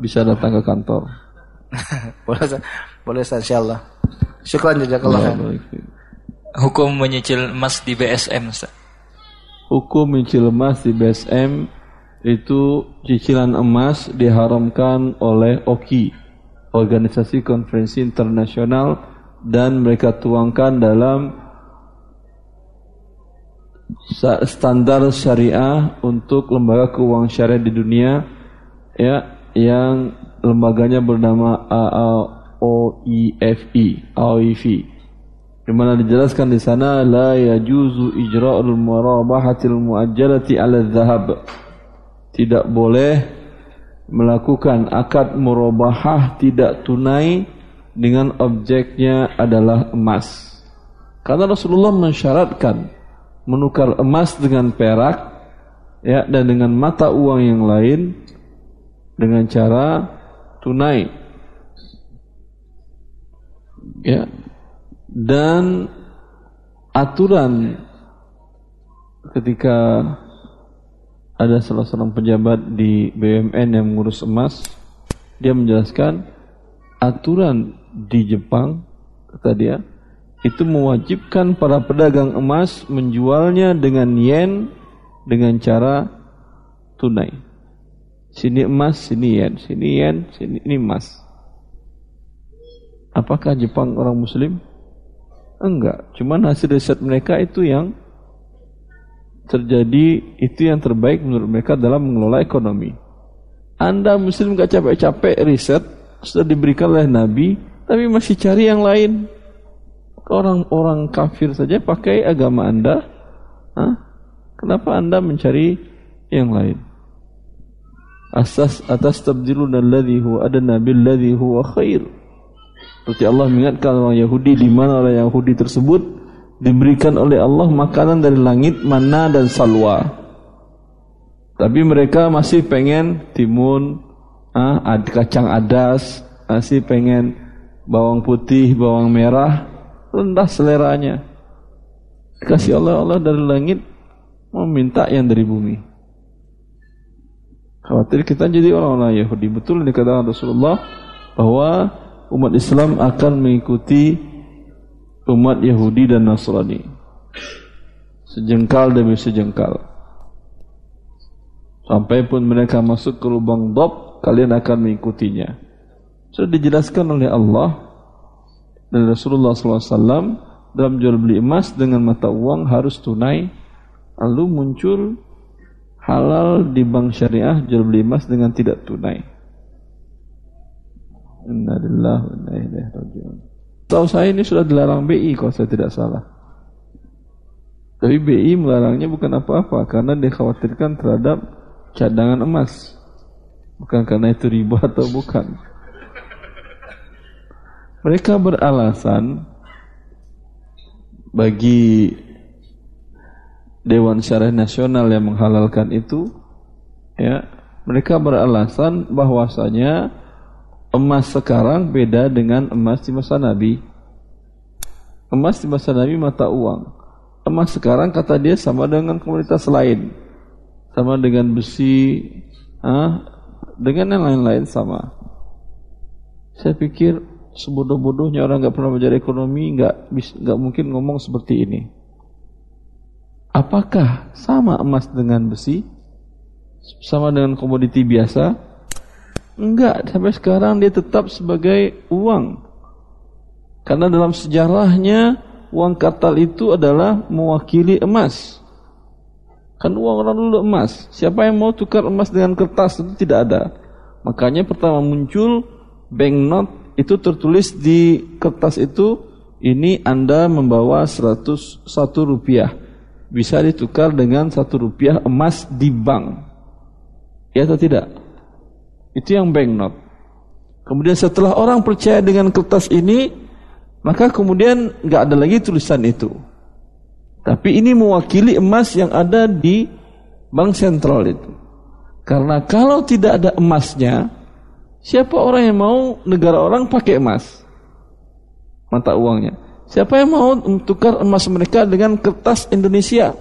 bisa datang ke kantor. boleh boleh insyaallah. Syukran jazakallah. Ya, baik. Hukum menyicil emas di BSM, Ustaz. Hukum mencicil emas di BSM itu cicilan emas diharamkan oleh OKI, Organisasi Konferensi Internasional dan mereka tuangkan dalam standar syariah untuk lembaga keuangan syariah di dunia ya yang lembaganya bernama AOIFI, AOIF. Di mana dijelaskan di sana la yajuzu ijra'ul murabahatil muajjalati 'ala dhahab. Tidak boleh melakukan akad murabahah tidak tunai dengan objeknya adalah emas. Karena Rasulullah mensyaratkan menukar emas dengan perak ya dan dengan mata uang yang lain dengan cara tunai. Ya. Dan aturan ketika ada salah seorang pejabat di BUMN yang mengurus emas, dia menjelaskan aturan di Jepang kata dia itu mewajibkan para pedagang emas menjualnya dengan yen dengan cara tunai. Sini emas, sini yen, sini yen, sini ini emas. Apakah Jepang orang muslim? Enggak, cuman hasil riset mereka itu yang terjadi itu yang terbaik menurut mereka dalam mengelola ekonomi. Anda muslim gak capek-capek riset sudah diberikan oleh Nabi, tapi masih cari yang lain. Orang-orang kafir saja pakai agama Anda, Hah? kenapa Anda mencari yang lain? Asas atas tabdilun alladhi huwa adna billadhi huwa khair. Seperti Allah mengingatkan orang Yahudi di mana orang Yahudi tersebut diberikan oleh Allah makanan dari langit, mana dan salwa. Tapi mereka masih pengen timun, ah, kacang adas, masih pengen bawang putih, bawang merah, rendah seleranya. Kasih Allah Allah dari langit meminta yang dari bumi. Khawatir kita jadi orang-orang Yahudi. Betul dikatakan Rasulullah bahwa umat Islam akan mengikuti umat Yahudi dan Nasrani. Sejengkal demi sejengkal. Sampai pun mereka masuk ke lubang dob, kalian akan mengikutinya. Sudah dijelaskan oleh Allah dan Rasulullah SAW dalam jual beli emas dengan mata uang harus tunai. Lalu muncul halal di bank syariah jual beli emas dengan tidak tunai. Innalillahi wa inna ilaihi raji'un. Tahu saya ini sudah dilarang BI kalau saya tidak salah. Tapi BI melarangnya bukan apa-apa karena dikhawatirkan terhadap cadangan emas. Bukan karena itu riba atau bukan. Mereka beralasan bagi Dewan Syariah Nasional yang menghalalkan itu ya, mereka beralasan bahwasanya emas sekarang beda dengan emas di masa Nabi. Emas di masa Nabi mata uang. Emas sekarang kata dia sama dengan komunitas lain. Sama dengan besi ah, dengan yang lain-lain sama. Saya pikir sebodoh-bodohnya orang nggak pernah belajar ekonomi nggak nggak mungkin ngomong seperti ini. Apakah sama emas dengan besi? Sama dengan komoditi biasa enggak sampai sekarang dia tetap sebagai uang karena dalam sejarahnya uang kartal itu adalah mewakili emas. Kan uang orang dulu emas. Siapa yang mau tukar emas dengan kertas itu tidak ada. Makanya pertama muncul banknote itu tertulis di kertas itu ini Anda membawa 101 rupiah. Bisa ditukar dengan satu rupiah emas di bank. Ya atau tidak? Itu yang banknote. Kemudian setelah orang percaya dengan kertas ini, maka kemudian nggak ada lagi tulisan itu. Tapi ini mewakili emas yang ada di bank sentral itu. Karena kalau tidak ada emasnya, siapa orang yang mau negara orang pakai emas? Mata uangnya. Siapa yang mau tukar emas mereka dengan kertas Indonesia?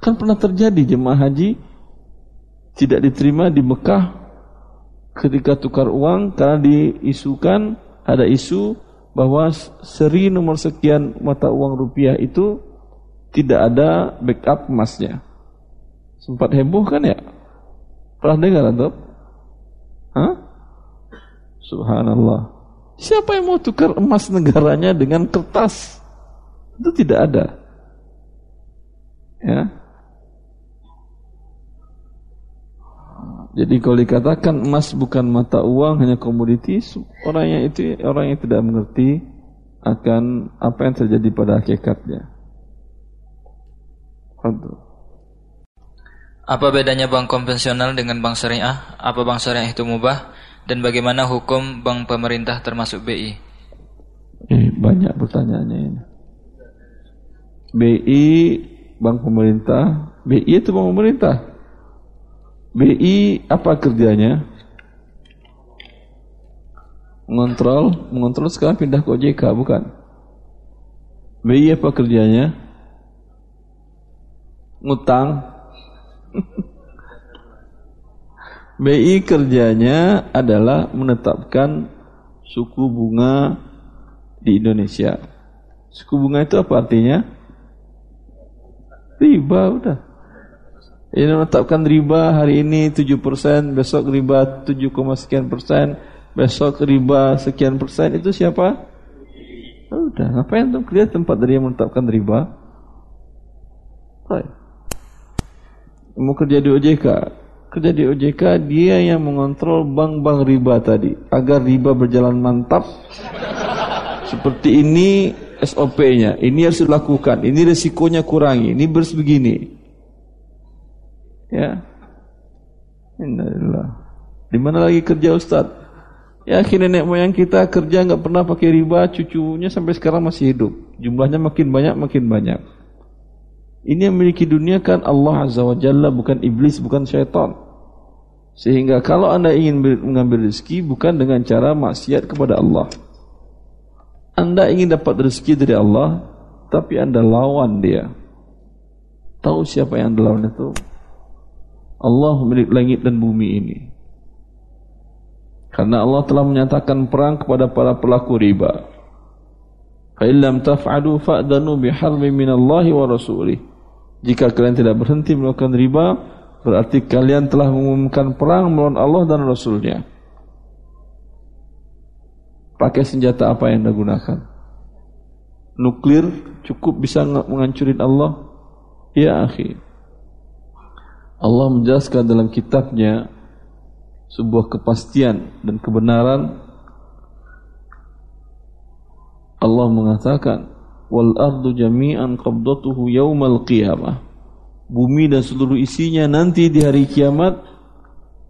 Kan pernah terjadi jemaah haji tidak diterima di Mekah ketika tukar uang karena diisukan ada isu bahwa seri nomor sekian mata uang rupiah itu tidak ada backup emasnya. Sempat heboh kan ya? Pernah dengar atau? Hah? Subhanallah. Siapa yang mau tukar emas negaranya dengan kertas? Itu tidak ada. Ya. Jadi kalau dikatakan emas bukan mata uang hanya komoditi, orang yang itu orang yang tidak mengerti akan apa yang terjadi pada hakikatnya. Apa bedanya bank konvensional dengan bank syariah? Apa bank syariah itu mubah? Dan bagaimana hukum bank pemerintah termasuk BI? Eh, banyak pertanyaannya ini. BI bank pemerintah, BI itu bank pemerintah. BI apa kerjanya? Mengontrol, mengontrol sekarang pindah ke OJK bukan? BI apa kerjanya? Ngutang. BI kerjanya adalah menetapkan suku bunga di Indonesia. Suku bunga itu apa artinya? Riba udah. Ini menetapkan riba hari ini 7%, besok riba 7, sekian persen, besok riba sekian persen itu siapa? Oh, udah, ngapain tuh kerja tempat dari yang menetapkan riba? Baik. Mau kerja di OJK, kerja di OJK dia yang mengontrol bank-bank riba tadi agar riba berjalan mantap. Seperti ini SOP-nya, ini harus dilakukan, ini resikonya kurangi, ini bersebegini. begini. Ya. Innalillah. Di mana lagi kerja Ustaz? Ya akhirnya nenek moyang kita kerja nggak pernah pakai riba, cucunya sampai sekarang masih hidup. Jumlahnya makin banyak, makin banyak. Ini yang memiliki dunia kan Allah Azza wa Jalla, bukan iblis, bukan syaitan. Sehingga kalau anda ingin mengambil rezeki bukan dengan cara maksiat kepada Allah. Anda ingin dapat rezeki dari Allah, tapi anda lawan dia. Tahu siapa yang anda lawan itu? Allah milik langit dan bumi ini. Karena Allah telah menyatakan perang kepada para pelaku riba. Fa illam taf'alu fa'danu biharbin minallahi wa rasulih. Jika kalian tidak berhenti melakukan riba, Berarti kalian telah mengumumkan perang melawan Allah dan Rasulnya. Pakai senjata apa yang anda gunakan? Nuklir cukup bisa menghancurin Allah? Ya akhi. Allah menjelaskan dalam kitabnya sebuah kepastian dan kebenaran. Allah mengatakan wal ardu jami'an qabdatuhu yaumal qiyamah. Bumi dan seluruh isinya nanti di hari kiamat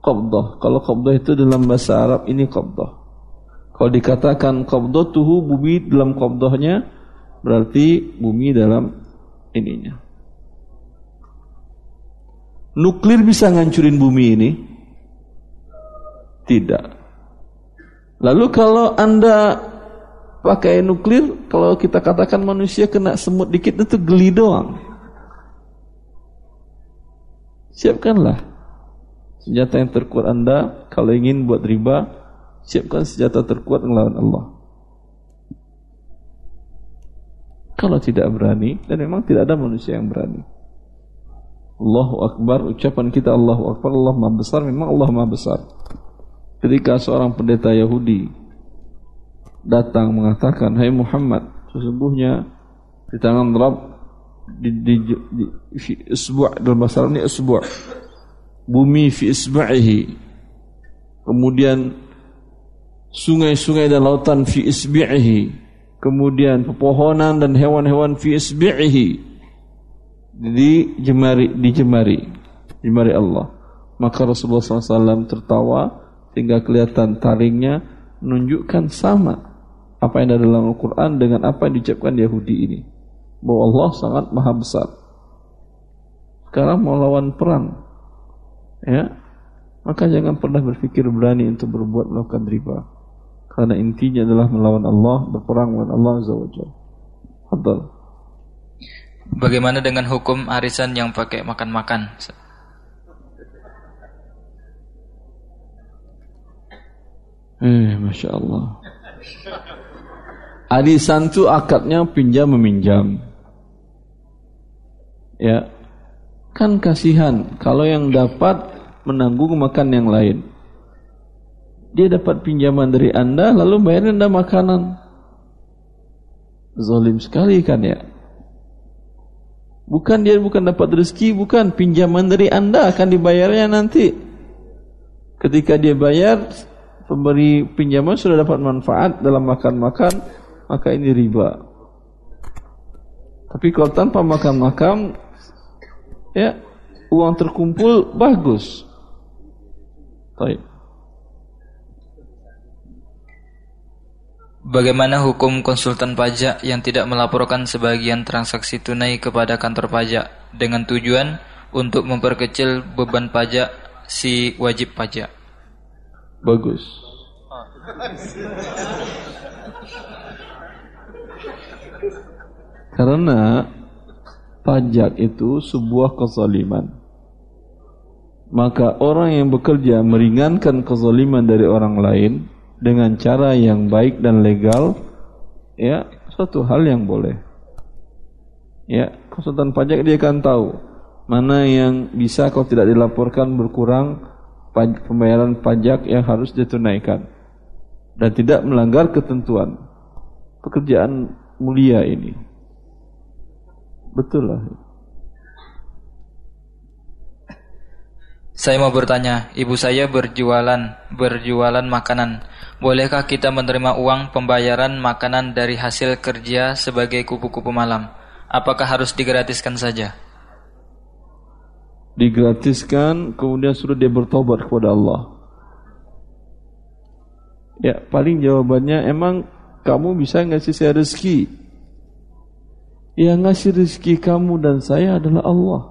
qabdah. Kalau qabdah itu dalam bahasa Arab ini qabdah. Kalau dikatakan qabdatuhu bumi dalam qabdahnya berarti bumi dalam ininya nuklir bisa ngancurin bumi ini tidak. Lalu kalau Anda pakai nuklir, kalau kita katakan manusia kena semut dikit itu geli doang. Siapkanlah senjata yang terkuat Anda kalau ingin buat riba, siapkan senjata terkuat melawan Allah. Kalau tidak berani dan memang tidak ada manusia yang berani. Allahu Akbar ucapan kita Allahu Akbar Allah Maha besar memang Allah Maha besar. Ketika seorang pendeta Yahudi datang mengatakan, "Hai Muhammad, sesungguhnya di tangan Rabb di di, di fi isbu' dalam bahasa ini isbu' bumi fi isba'ihi kemudian sungai-sungai dan lautan fi isbi'ihi. Kemudian pepohonan dan hewan-hewan fi isbi'ihi di jemari di jemari. Jemari Allah. Maka Rasulullah SAW tertawa sehingga kelihatan taringnya menunjukkan sama apa yang ada dalam Al-Quran dengan apa yang diucapkan Yahudi ini. Bahwa Allah sangat maha besar. Sekarang mau lawan perang. Ya. Maka jangan pernah berpikir berani untuk berbuat melakukan riba. Karena intinya adalah melawan Allah berperang melawan Allah Azza wa Bagaimana dengan hukum arisan yang pakai makan-makan? Eh, Masya Allah. Arisan itu akadnya pinjam meminjam. Ya, kan kasihan kalau yang dapat menanggung makan yang lain. Dia dapat pinjaman dari anda, lalu bayar anda makanan. Zolim sekali kan ya. Bukan dia bukan dapat rezeki, bukan pinjaman dari anda akan dibayarnya nanti. Ketika dia bayar, pemberi pinjaman sudah dapat manfaat dalam makan-makan, maka ini riba. Tapi kalau tanpa makan-makan, ya uang terkumpul bagus. Baik. Bagaimana hukum konsultan pajak yang tidak melaporkan sebagian transaksi tunai kepada kantor pajak dengan tujuan untuk memperkecil beban pajak si wajib pajak? Bagus. Karena pajak itu sebuah kezaliman. Maka orang yang bekerja meringankan kezaliman dari orang lain dengan cara yang baik dan legal, ya suatu hal yang boleh. Ya, konsultan pajak dia akan tahu mana yang bisa kalau tidak dilaporkan berkurang pembayaran pajak yang harus ditunaikan dan tidak melanggar ketentuan pekerjaan mulia ini. Betul lah. Saya mau bertanya, ibu saya berjualan berjualan makanan. Bolehkah kita menerima uang pembayaran makanan dari hasil kerja sebagai kupu-kupu malam? Apakah harus digratiskan saja? digratiskan kemudian suruh dia bertobat kepada Allah. Ya, paling jawabannya emang kamu bisa ngasih saya rezeki. Yang ngasih rezeki kamu dan saya adalah Allah.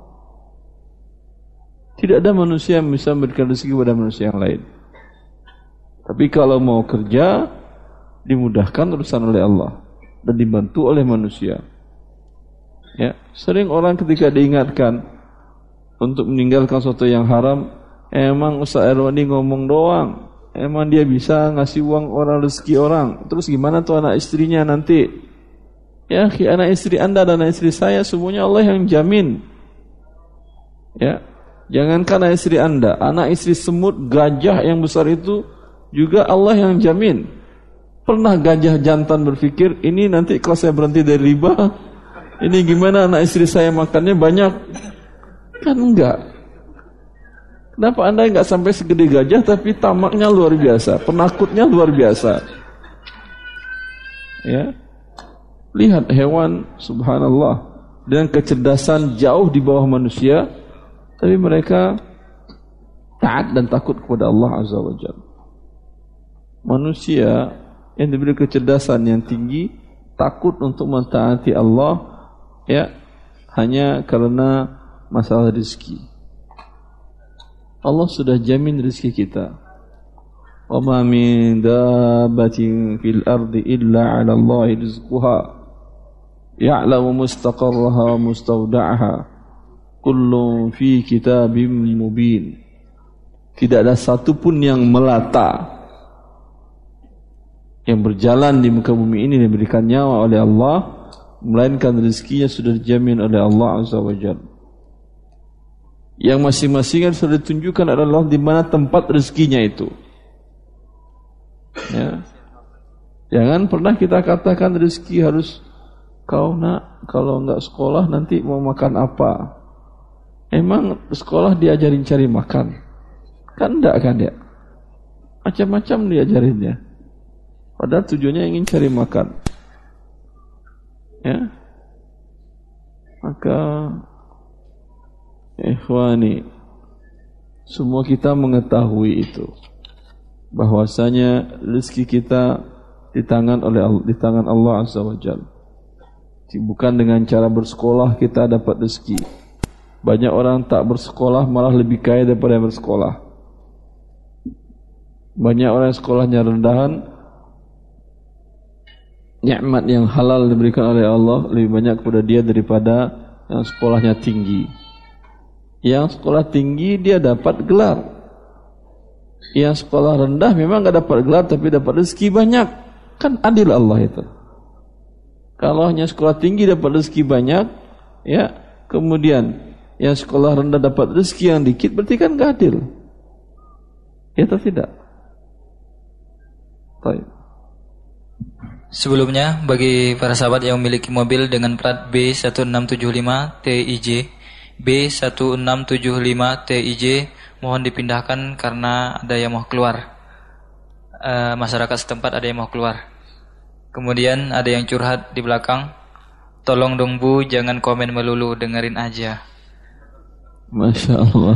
Tidak ada manusia yang bisa memberikan rezeki kepada manusia yang lain. Tapi kalau mau kerja, dimudahkan urusan oleh Allah dan dibantu oleh manusia. Ya, sering orang ketika diingatkan, untuk meninggalkan sesuatu yang haram emang Ustaz Erwani ngomong doang emang dia bisa ngasih uang orang rezeki orang terus gimana tuh anak istrinya nanti ya anak istri anda dan anak istri saya semuanya Allah yang jamin ya Jangankan istri Anda, anak istri semut, gajah yang besar itu juga Allah yang jamin. Pernah gajah jantan berpikir, ini nanti kalau saya berhenti dari riba, ini gimana anak istri saya makannya banyak? Kan enggak. Kenapa anda enggak sampai segede gajah tapi tamaknya luar biasa, penakutnya luar biasa? Ya, lihat hewan, subhanallah, dengan kecerdasan jauh di bawah manusia, tapi mereka taat dan takut kepada Allah Azza wa Jalla. Manusia yang diberi kecerdasan yang tinggi takut untuk mentaati Allah ya hanya karena masalah rezeki. Allah sudah jamin rezeki kita. Wa ma min dabbatin fil ardi illa 'ala Allah rizquha. Ya'lamu mustaqarraha wa mustawda'aha kullun fi kitabim mubin. Tidak ada satu pun yang melata yang berjalan di muka bumi ini diberikan nyawa oleh Allah melainkan rezekinya sudah dijamin oleh Allah Azza wa. Yang masing-masing sudah ditunjukkan adalah di mana tempat rezekinya itu. Ya. Jangan pernah kita katakan rezeki harus kau nak kalau enggak sekolah nanti mau makan apa? Emang sekolah diajarin cari makan? Kan enggak kan ya? Macam-macam diajarinnya. Padahal tujuannya ingin cari makan. Ya. Maka ikhwani semua kita mengetahui itu bahwasanya rezeki kita di tangan oleh di tangan Allah Azza wa Jalla. Bukan dengan cara bersekolah kita dapat rezeki. Banyak orang tak bersekolah malah lebih kaya daripada yang bersekolah. Banyak orang yang sekolahnya rendahan, nikmat yang halal diberikan oleh Allah lebih banyak kepada dia daripada yang sekolahnya tinggi. Yang sekolah tinggi dia dapat gelar. Yang sekolah rendah memang enggak dapat gelar tapi dapat rezeki banyak. Kan adil Allah itu. Kalau hanya sekolah tinggi dapat rezeki banyak, ya, kemudian yang sekolah rendah dapat rezeki yang dikit berarti kan gak adil. Ya atau tidak? Baik. Sebelumnya, bagi para sahabat yang memiliki mobil dengan plat B1675 TIJ, B1675 TIJ mohon dipindahkan karena ada yang mau keluar. E, masyarakat setempat ada yang mau keluar. Kemudian ada yang curhat di belakang. Tolong dong Bu, jangan komen melulu, dengerin aja. Masya Allah.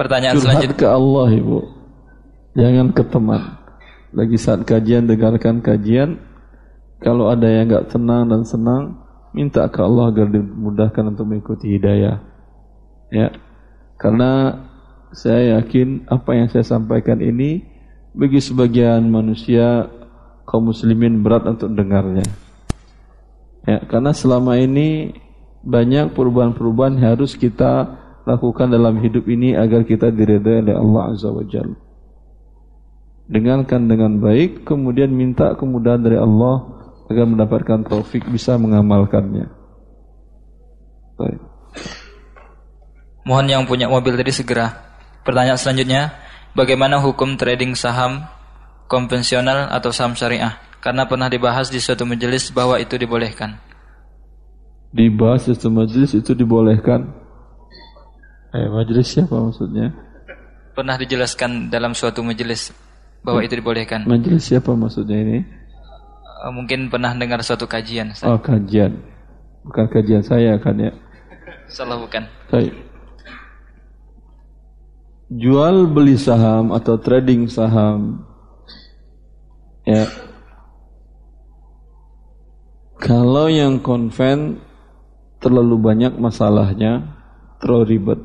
Pertanyaan Curhat selanjutnya. ke Allah ibu. Jangan ke teman. Lagi saat kajian dengarkan kajian. Kalau ada yang enggak tenang dan senang, minta ke Allah agar dimudahkan untuk mengikuti hidayah. Ya. Karena saya yakin apa yang saya sampaikan ini bagi sebagian manusia kaum muslimin berat untuk dengarnya. Ya, karena selama ini banyak perubahan-perubahan harus kita lakukan dalam hidup ini agar kita diridhai oleh Allah Azza wa Jalla. Dengarkan dengan baik, kemudian minta kemudahan dari Allah agar mendapatkan taufik bisa mengamalkannya. Baik. Mohon yang punya mobil tadi segera. Pertanyaan selanjutnya, bagaimana hukum trading saham konvensional atau saham syariah? Karena pernah dibahas di suatu majelis bahwa itu dibolehkan. Dibahas di suatu majelis itu dibolehkan. Eh, majelis siapa maksudnya? Pernah dijelaskan dalam suatu majelis bahwa itu dibolehkan. Majelis siapa maksudnya ini? Eh, Mungkin pernah dengar suatu kajian. Ustaz. Oh, kajian. Bukan kajian saya kan ya. Salah bukan. Jual beli saham atau trading saham ya. Kalau yang konven terlalu banyak masalahnya, terlalu ribet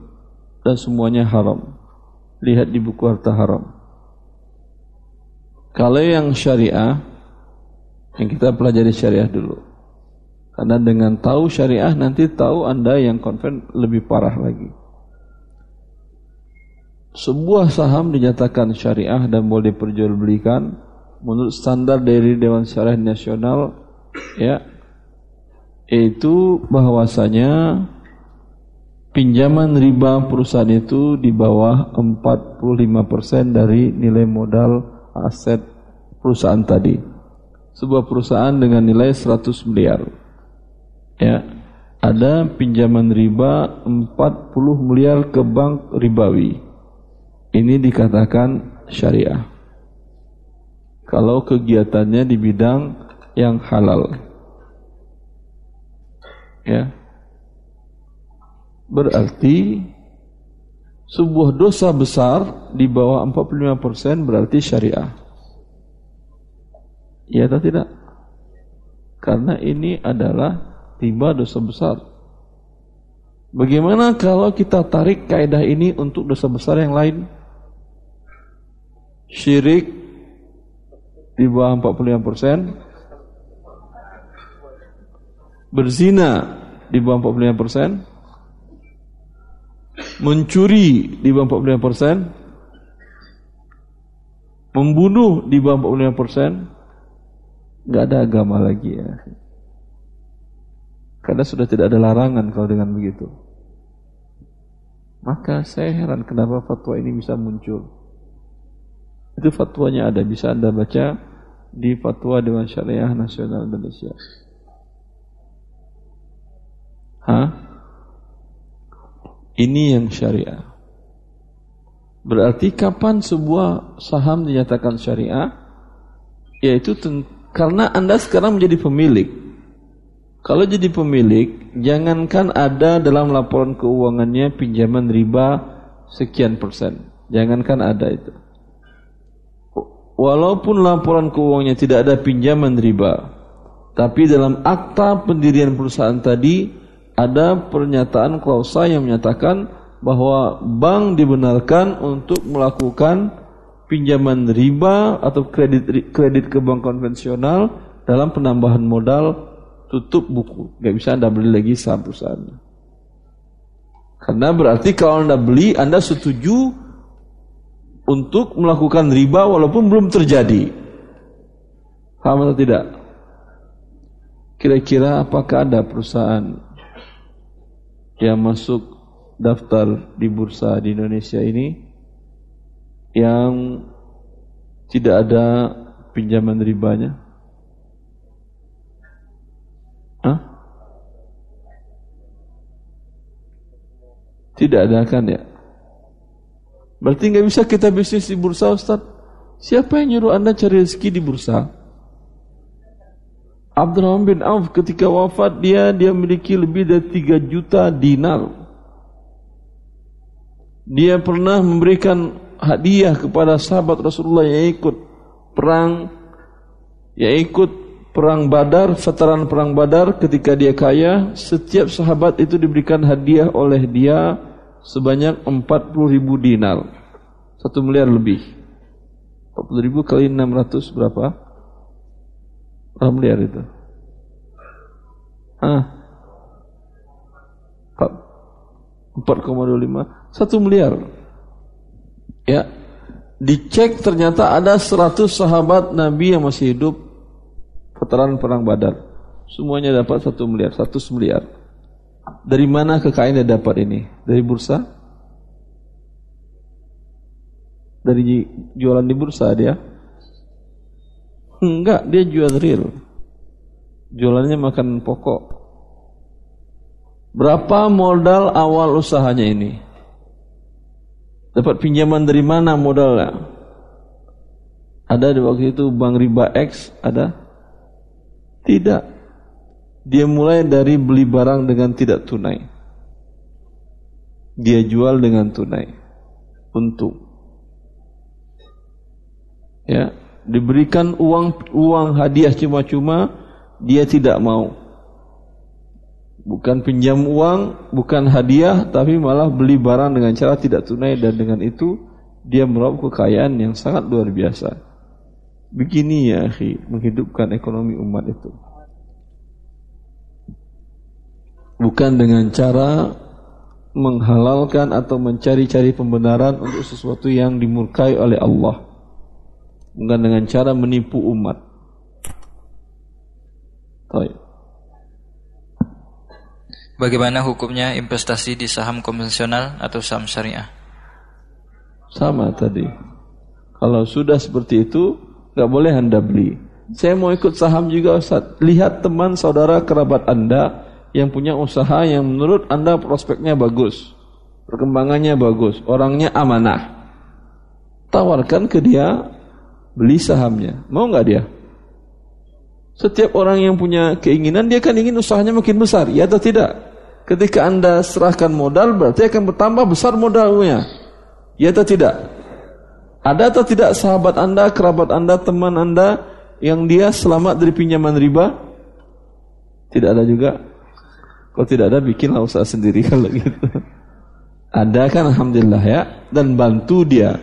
dan semuanya haram. Lihat di buku harta haram. Kalau yang syariah yang kita pelajari syariah dulu. Karena dengan tahu syariah nanti tahu Anda yang konven lebih parah lagi. Sebuah saham dinyatakan syariah dan boleh diperjualbelikan menurut standar dari Dewan Syariah Nasional ya yaitu bahwasanya pinjaman riba perusahaan itu di bawah 45% dari nilai modal aset perusahaan tadi. Sebuah perusahaan dengan nilai 100 miliar. Ya. Ada pinjaman riba 40 miliar ke bank ribawi. Ini dikatakan syariah. Kalau kegiatannya di bidang yang halal. Ya. Berarti sebuah dosa besar di bawah 45% berarti syariah. Iya atau tidak? Karena ini adalah tiba dosa besar. Bagaimana kalau kita tarik kaidah ini untuk dosa besar yang lain? Syirik di bawah 45%, berzina di bawah 45 persen, mencuri di bawah 45 persen, membunuh di bawah 45 persen, nggak ada agama lagi ya. Karena sudah tidak ada larangan kalau dengan begitu. Maka saya heran kenapa fatwa ini bisa muncul. Itu fatwanya ada, bisa Anda baca di Fatwa Dewan Syariah Nasional Indonesia. Hah? Ini yang syariah. Berarti kapan sebuah saham dinyatakan syariah? Yaitu karena Anda sekarang menjadi pemilik. Kalau jadi pemilik, jangankan ada dalam laporan keuangannya pinjaman riba sekian persen. Jangankan ada itu. Walaupun laporan keuangannya tidak ada pinjaman riba, tapi dalam akta pendirian perusahaan tadi ada pernyataan klausa yang menyatakan bahwa bank dibenarkan untuk melakukan pinjaman riba atau kredit kredit ke bank konvensional dalam penambahan modal tutup buku. Gak bisa Anda beli lagi saham perusahaan. Karena berarti kalau Anda beli, Anda setuju untuk melakukan riba walaupun belum terjadi. Paham atau tidak? Kira-kira apakah ada perusahaan yang masuk daftar di bursa di Indonesia ini yang tidak ada pinjaman ribanya? Hah? Tidak ada kan ya? Berarti nggak bisa kita bisnis di bursa Ustaz? Siapa yang nyuruh anda cari rezeki di bursa? Abdurrahman bin Auf ketika wafat dia dia memiliki lebih dari 3 juta dinar. Dia pernah memberikan hadiah kepada sahabat Rasulullah yang ikut perang yang ikut perang Badar, veteran perang Badar ketika dia kaya, setiap sahabat itu diberikan hadiah oleh dia sebanyak 40 ribu dinar. Satu miliar lebih. 40 ribu kali 600 berapa? Berapa miliar itu? Ah. 4,25 1 miliar. Ya. Dicek ternyata ada 100 sahabat Nabi yang masih hidup veteran perang Badar. Semuanya dapat 1 miliar, 100 miliar. Dari mana kekayaan dia dapat ini? Dari bursa? Dari jualan di bursa dia? Enggak, dia jual real. Jualannya makan pokok. Berapa modal awal usahanya ini? Dapat pinjaman dari mana modalnya? Ada di waktu itu bank riba X ada? Tidak. Dia mulai dari beli barang dengan tidak tunai. Dia jual dengan tunai. Untung. Ya, diberikan uang uang hadiah cuma-cuma dia tidak mau. Bukan pinjam uang bukan hadiah tapi malah beli barang dengan cara tidak tunai dan dengan itu dia meraup kekayaan yang sangat luar biasa. Begini ya akhi menghidupkan ekonomi umat itu. Bukan dengan cara menghalalkan atau mencari-cari pembenaran untuk sesuatu yang dimurkai oleh Allah bukan dengan cara menipu umat. Bagaimana hukumnya investasi di saham konvensional atau saham syariah? Sama tadi. Kalau sudah seperti itu, nggak boleh anda beli. Saya mau ikut saham juga Ustaz. Lihat teman saudara kerabat anda yang punya usaha yang menurut anda prospeknya bagus. Perkembangannya bagus. Orangnya amanah. Tawarkan ke dia beli sahamnya. Mau nggak dia? Setiap orang yang punya keinginan dia kan ingin usahanya makin besar, ya atau tidak? Ketika Anda serahkan modal berarti akan bertambah besar modalnya. Ya atau tidak? Ada atau tidak sahabat Anda, kerabat Anda, teman Anda yang dia selamat dari pinjaman riba? Tidak ada juga. Kalau tidak ada bikinlah usaha sendiri kalau gitu. Ada kan alhamdulillah ya dan bantu dia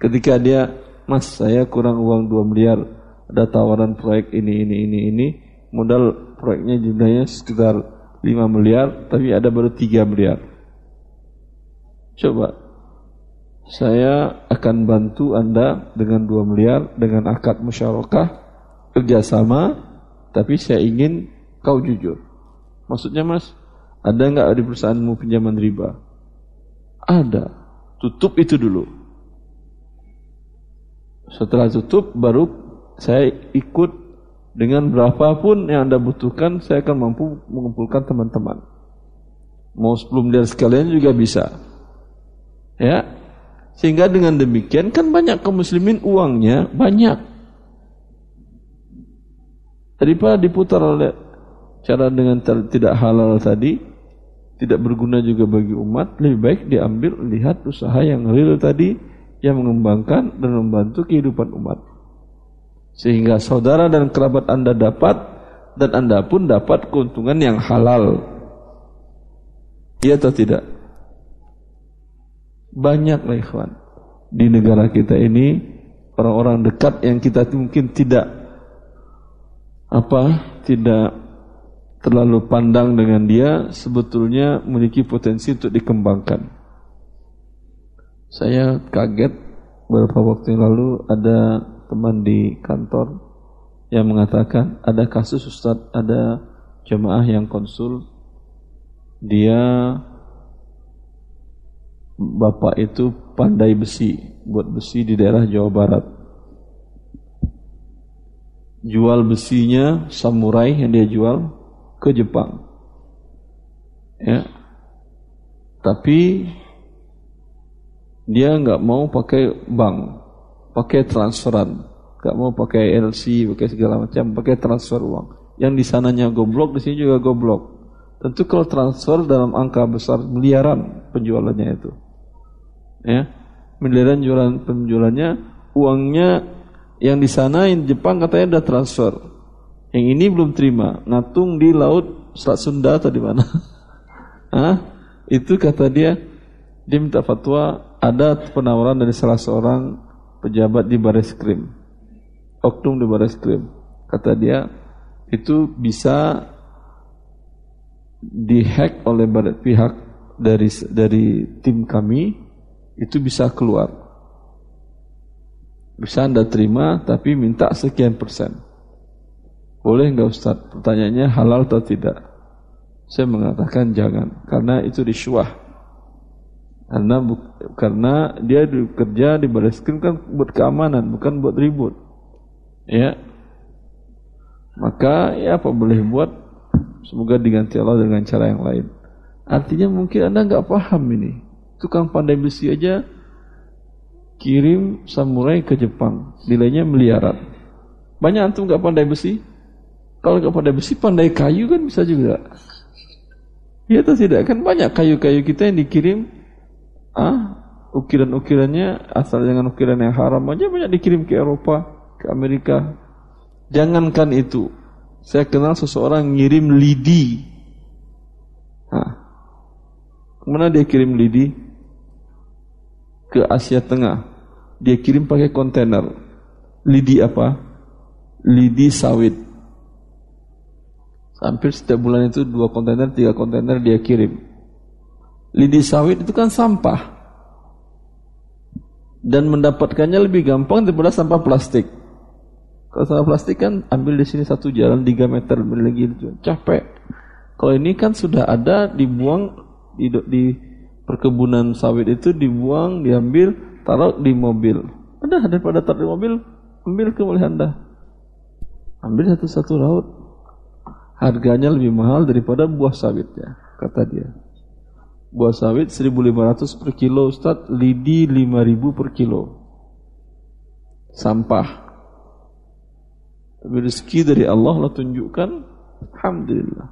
ketika dia Mas saya kurang uang 2 miliar. Ada tawaran proyek ini ini ini ini. Modal proyeknya jumlahnya sekitar 5 miliar tapi ada baru 3 miliar. Coba saya akan bantu anda dengan 2 miliar dengan akad musyarakah kerjasama tapi saya ingin kau jujur. Maksudnya mas ada nggak di perusahaanmu pinjaman riba? Ada. Tutup itu dulu setelah tutup baru saya ikut dengan berapapun yang Anda butuhkan, saya akan mampu mengumpulkan teman-teman. Mau 10 miliar sekalian juga bisa. Ya. Sehingga dengan demikian kan banyak kaum muslimin uangnya banyak. Daripada diputar oleh cara dengan tidak halal tadi, tidak berguna juga bagi umat, lebih baik diambil lihat usaha yang real tadi yang mengembangkan dan membantu kehidupan umat. Sehingga saudara dan kerabat Anda dapat dan Anda pun dapat keuntungan yang halal. Iya atau tidak? Banyak lah ikhwan. Di negara kita ini orang-orang dekat yang kita mungkin tidak apa tidak terlalu pandang dengan dia sebetulnya memiliki potensi untuk dikembangkan. Saya kaget beberapa waktu yang lalu ada teman di kantor yang mengatakan ada kasus Ustadz ada jemaah yang konsul. Dia bapak itu pandai besi buat besi di daerah Jawa Barat. Jual besinya samurai yang dia jual ke Jepang. Ya. Tapi dia nggak mau pakai bank pakai transferan, gak mau pakai LC, pakai segala macam, pakai transfer uang. Yang di sananya goblok, di sini juga goblok. Tentu kalau transfer dalam angka besar miliaran penjualannya itu, ya miliaran jualan penjualannya, uangnya yang di sana yang di Jepang katanya udah transfer, yang ini belum terima, ngatung di laut Selat Sunda atau di mana? Hah? Itu kata dia, dia minta fatwa ada penawaran dari salah seorang pejabat di baris krim, oknum di baris krim. Kata dia itu bisa dihack oleh pihak dari dari tim kami itu bisa keluar. Bisa anda terima tapi minta sekian persen. Boleh nggak Ustaz? Pertanyaannya halal atau tidak? Saya mengatakan jangan karena itu riswah karena karena dia bekerja di baris krim kan buat keamanan, bukan buat ribut. Ya. Maka ya apa boleh buat semoga diganti Allah dengan cara yang lain. Artinya mungkin Anda nggak paham ini. Tukang pandai besi aja kirim samurai ke Jepang, nilainya miliaran. Banyak antum nggak pandai besi? Kalau nggak pandai besi, pandai kayu kan bisa juga. Ya atau tidak? Kan banyak kayu-kayu kita yang dikirim ah ukiran-ukirannya asal jangan ukiran yang haram aja banyak dikirim ke Eropa, ke Amerika. Jangankan itu, saya kenal seseorang ngirim lidi. Nah, ke mana dia kirim lidi? Ke Asia Tengah. Dia kirim pakai kontainer. Lidi apa? Lidi sawit. Hampir setiap bulan itu dua kontainer, tiga kontainer dia kirim lidi sawit itu kan sampah. Dan mendapatkannya lebih gampang daripada sampah plastik. Kalau sampah plastik kan ambil di sini satu jalan 3 meter lebih lagi itu capek. Kalau ini kan sudah ada dibuang di, di perkebunan sawit itu dibuang, diambil, taruh di mobil. Ada daripada taruh di mobil, ambil kembali anda. Ambil satu-satu laut. Harganya lebih mahal daripada buah sawitnya, kata dia. Buah sawit 1500 per kilo, Ustaz. Lidi 5000 per kilo. Sampah. Tapi rezeki dari Allah Allah tunjukkan, Alhamdulillah.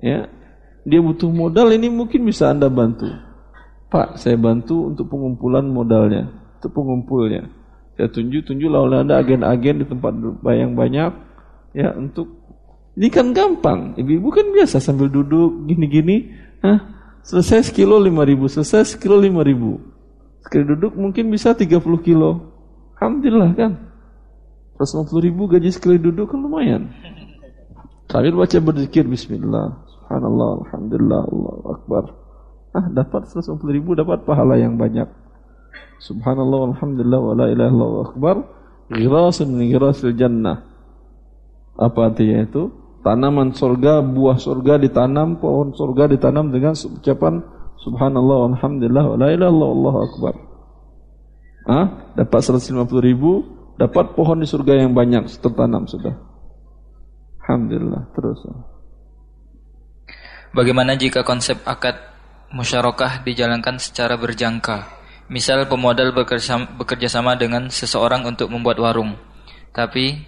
Ya, dia butuh modal ini mungkin bisa anda bantu. Pak, saya bantu untuk pengumpulan modalnya, untuk pengumpulnya. Saya tunjuk-tunjuk oleh anda agen-agen di tempat yang banyak, ya untuk ini kan gampang. Ibu-ibu kan biasa sambil duduk gini-gini, Hah? Selesai sekilo lima ribu, selesai sekilo lima ribu. Sekali duduk mungkin bisa 30 kilo. Alhamdulillah kan. 150 ribu gaji sekali duduk kan lumayan. Sambil baca berzikir Bismillah, Subhanallah, Alhamdulillah, Allah Akbar. Ah, dapat 150 ribu dapat pahala yang banyak. Subhanallah, Alhamdulillah, wa la ilaha illallah Akbar. Ghirasun min ghirasil jannah. Apa artinya itu? Tanaman surga, buah surga ditanam, pohon surga ditanam dengan ucapan Subhanallah, Alhamdulillah, wa la ilaha illallah Allah Akbar. Ah, dapat 150 ribu, dapat pohon di surga yang banyak tertanam sudah. Alhamdulillah terus. Bagaimana jika konsep akad musyarakah dijalankan secara berjangka? Misal pemodal bekerja sama dengan seseorang untuk membuat warung, tapi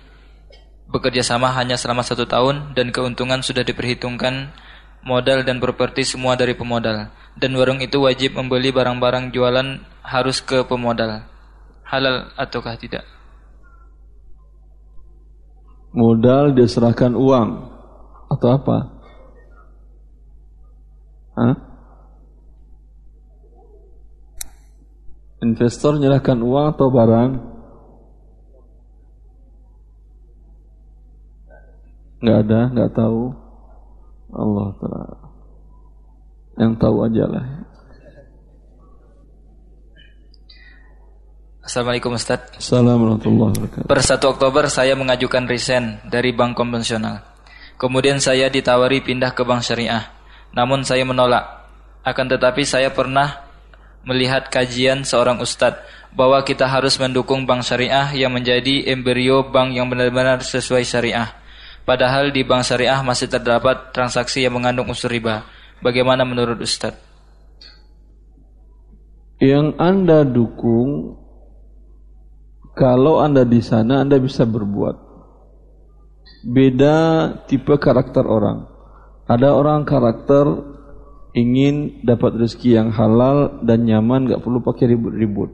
bekerja sama hanya selama satu tahun dan keuntungan sudah diperhitungkan modal dan properti semua dari pemodal dan warung itu wajib membeli barang-barang jualan harus ke pemodal halal ataukah tidak modal dia serahkan uang atau apa? Hah? Investor menyerahkan uang atau barang? Enggak ada, enggak tahu. Allah Taala. Yang tahu aja lah. Assalamualaikum Ustaz. Assalamualaikum warahmatullahi wabarakatuh. Per 1 Oktober saya mengajukan resign dari bank konvensional. Kemudian saya ditawari pindah ke bank syariah. Namun saya menolak. Akan tetapi saya pernah melihat kajian seorang ustadz bahwa kita harus mendukung bank syariah yang menjadi embrio bank yang benar-benar sesuai syariah. Padahal di bank syariah masih terdapat transaksi yang mengandung unsur riba. Bagaimana menurut ustadz? Yang Anda dukung kalau Anda di sana Anda bisa berbuat. Beda tipe karakter orang. Ada orang karakter ingin dapat rezeki yang halal dan nyaman, gak perlu pakai ribut-ribut.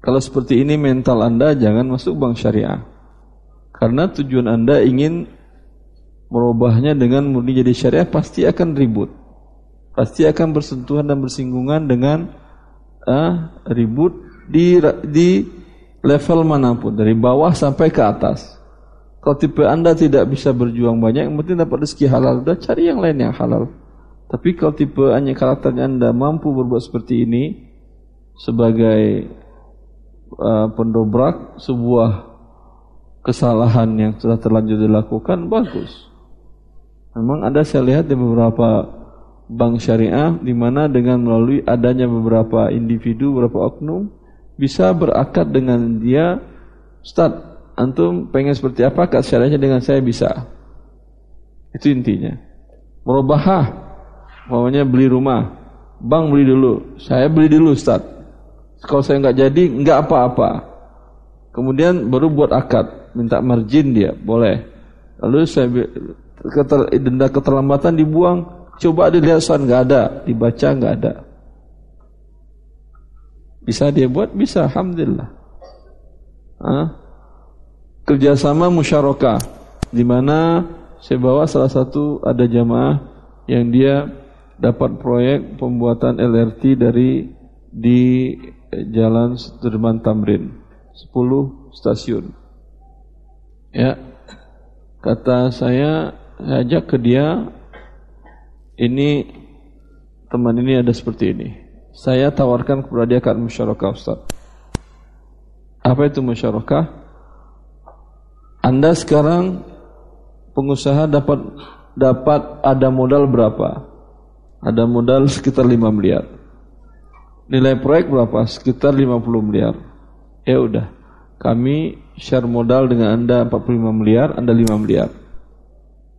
Kalau seperti ini mental Anda jangan masuk bank syariah. Karena tujuan Anda ingin merubahnya dengan murni jadi syariah pasti akan ribut. Pasti akan bersentuhan dan bersinggungan dengan uh, ribut di di level mana pun dari bawah sampai ke atas. Kalau tipe anda tidak bisa berjuang banyak, penting dapat rezeki halal, udah cari yang lain yang halal. Tapi kalau tipe hanya karakternya anda mampu berbuat seperti ini sebagai uh, pendobrak sebuah kesalahan yang sudah terlanjur dilakukan, bagus. Memang ada saya lihat di beberapa bank syariah di mana dengan melalui adanya beberapa individu, beberapa oknum bisa berakad dengan dia Ustaz, antum pengen seperti apa? Akad syariahnya dengan saya bisa. Itu intinya. Merubahah. Maunya beli rumah. Bang beli dulu. Saya beli dulu Ustaz. Kalau saya nggak jadi nggak apa-apa. Kemudian baru buat akad minta margin dia boleh lalu saya keter, denda keterlambatan dibuang coba dilihat Ustaz nggak ada dibaca nggak ada bisa dia buat? Bisa, Alhamdulillah. Hah? Kerjasama musyarakah, di mana saya bawa salah satu ada jamaah yang dia dapat proyek pembuatan LRT dari di Jalan Sudirman Tamrin, 10 stasiun. Ya, kata saya, ajak ke dia, ini teman ini ada seperti ini saya tawarkan kepada dia kan musyarakah Ustaz. Apa itu musyarakah? Anda sekarang pengusaha dapat dapat ada modal berapa? Ada modal sekitar 5 miliar. Nilai proyek berapa? Sekitar 50 miliar. Ya udah, kami share modal dengan Anda 45 miliar, Anda 5 miliar.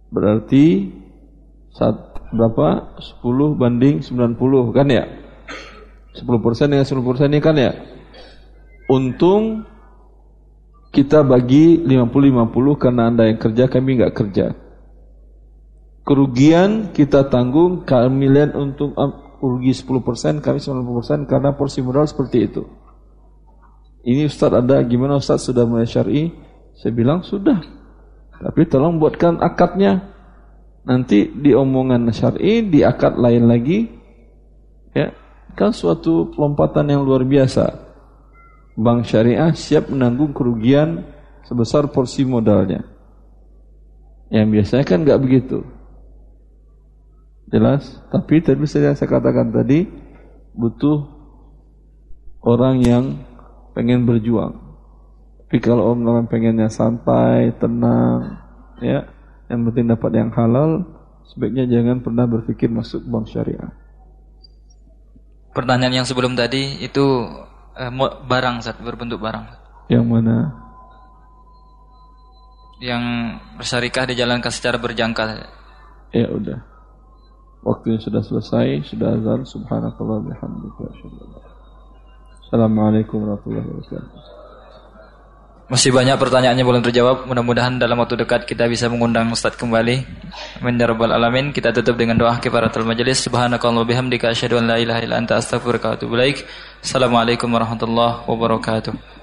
Berarti saat berapa? 10 banding 90 kan ya? 10% dengan 10% ini kan ya? Untung kita bagi 50-50 karena Anda yang kerja, kami nggak kerja. Kerugian kita tanggung, kalian untuk um, rugi 10%, kami 90% karena porsi modal seperti itu. Ini Ustaz ada gimana Ustaz sudah mulai syar'i? Saya bilang sudah. Tapi tolong buatkan akadnya. Nanti di omongan syar'i di akad lain lagi ya kan suatu pelompatan yang luar biasa bank syariah siap menanggung kerugian sebesar porsi modalnya. Yang biasanya kan nggak begitu. Jelas? Tapi tadi saya katakan tadi butuh orang yang pengen berjuang. Tapi kalau orang pengennya santai, tenang, ya, yang penting dapat yang halal, sebaiknya jangan pernah berpikir masuk bank syariah. Pertanyaan yang sebelum tadi itu eh, barang Zat, berbentuk barang. Yang mana? Yang bersyarikah dijalankan secara berjangka. Ya udah. Waktunya sudah selesai, sudah azan. Subhanakallah bihamdika. Assalamualaikum warahmatullahi wabarakatuh. Masih banyak pertanyaannya belum terjawab. Mudah-mudahan dalam waktu dekat kita bisa mengundang Ustaz kembali. Amin ya rabbal alamin. Kita tutup dengan doa kifaratul majelis. Subhanakallah bihamdika asyhadu an la ilaha illa anta astaghfiruka wa atubu ilaik. Assalamualaikum warahmatullahi wabarakatuh.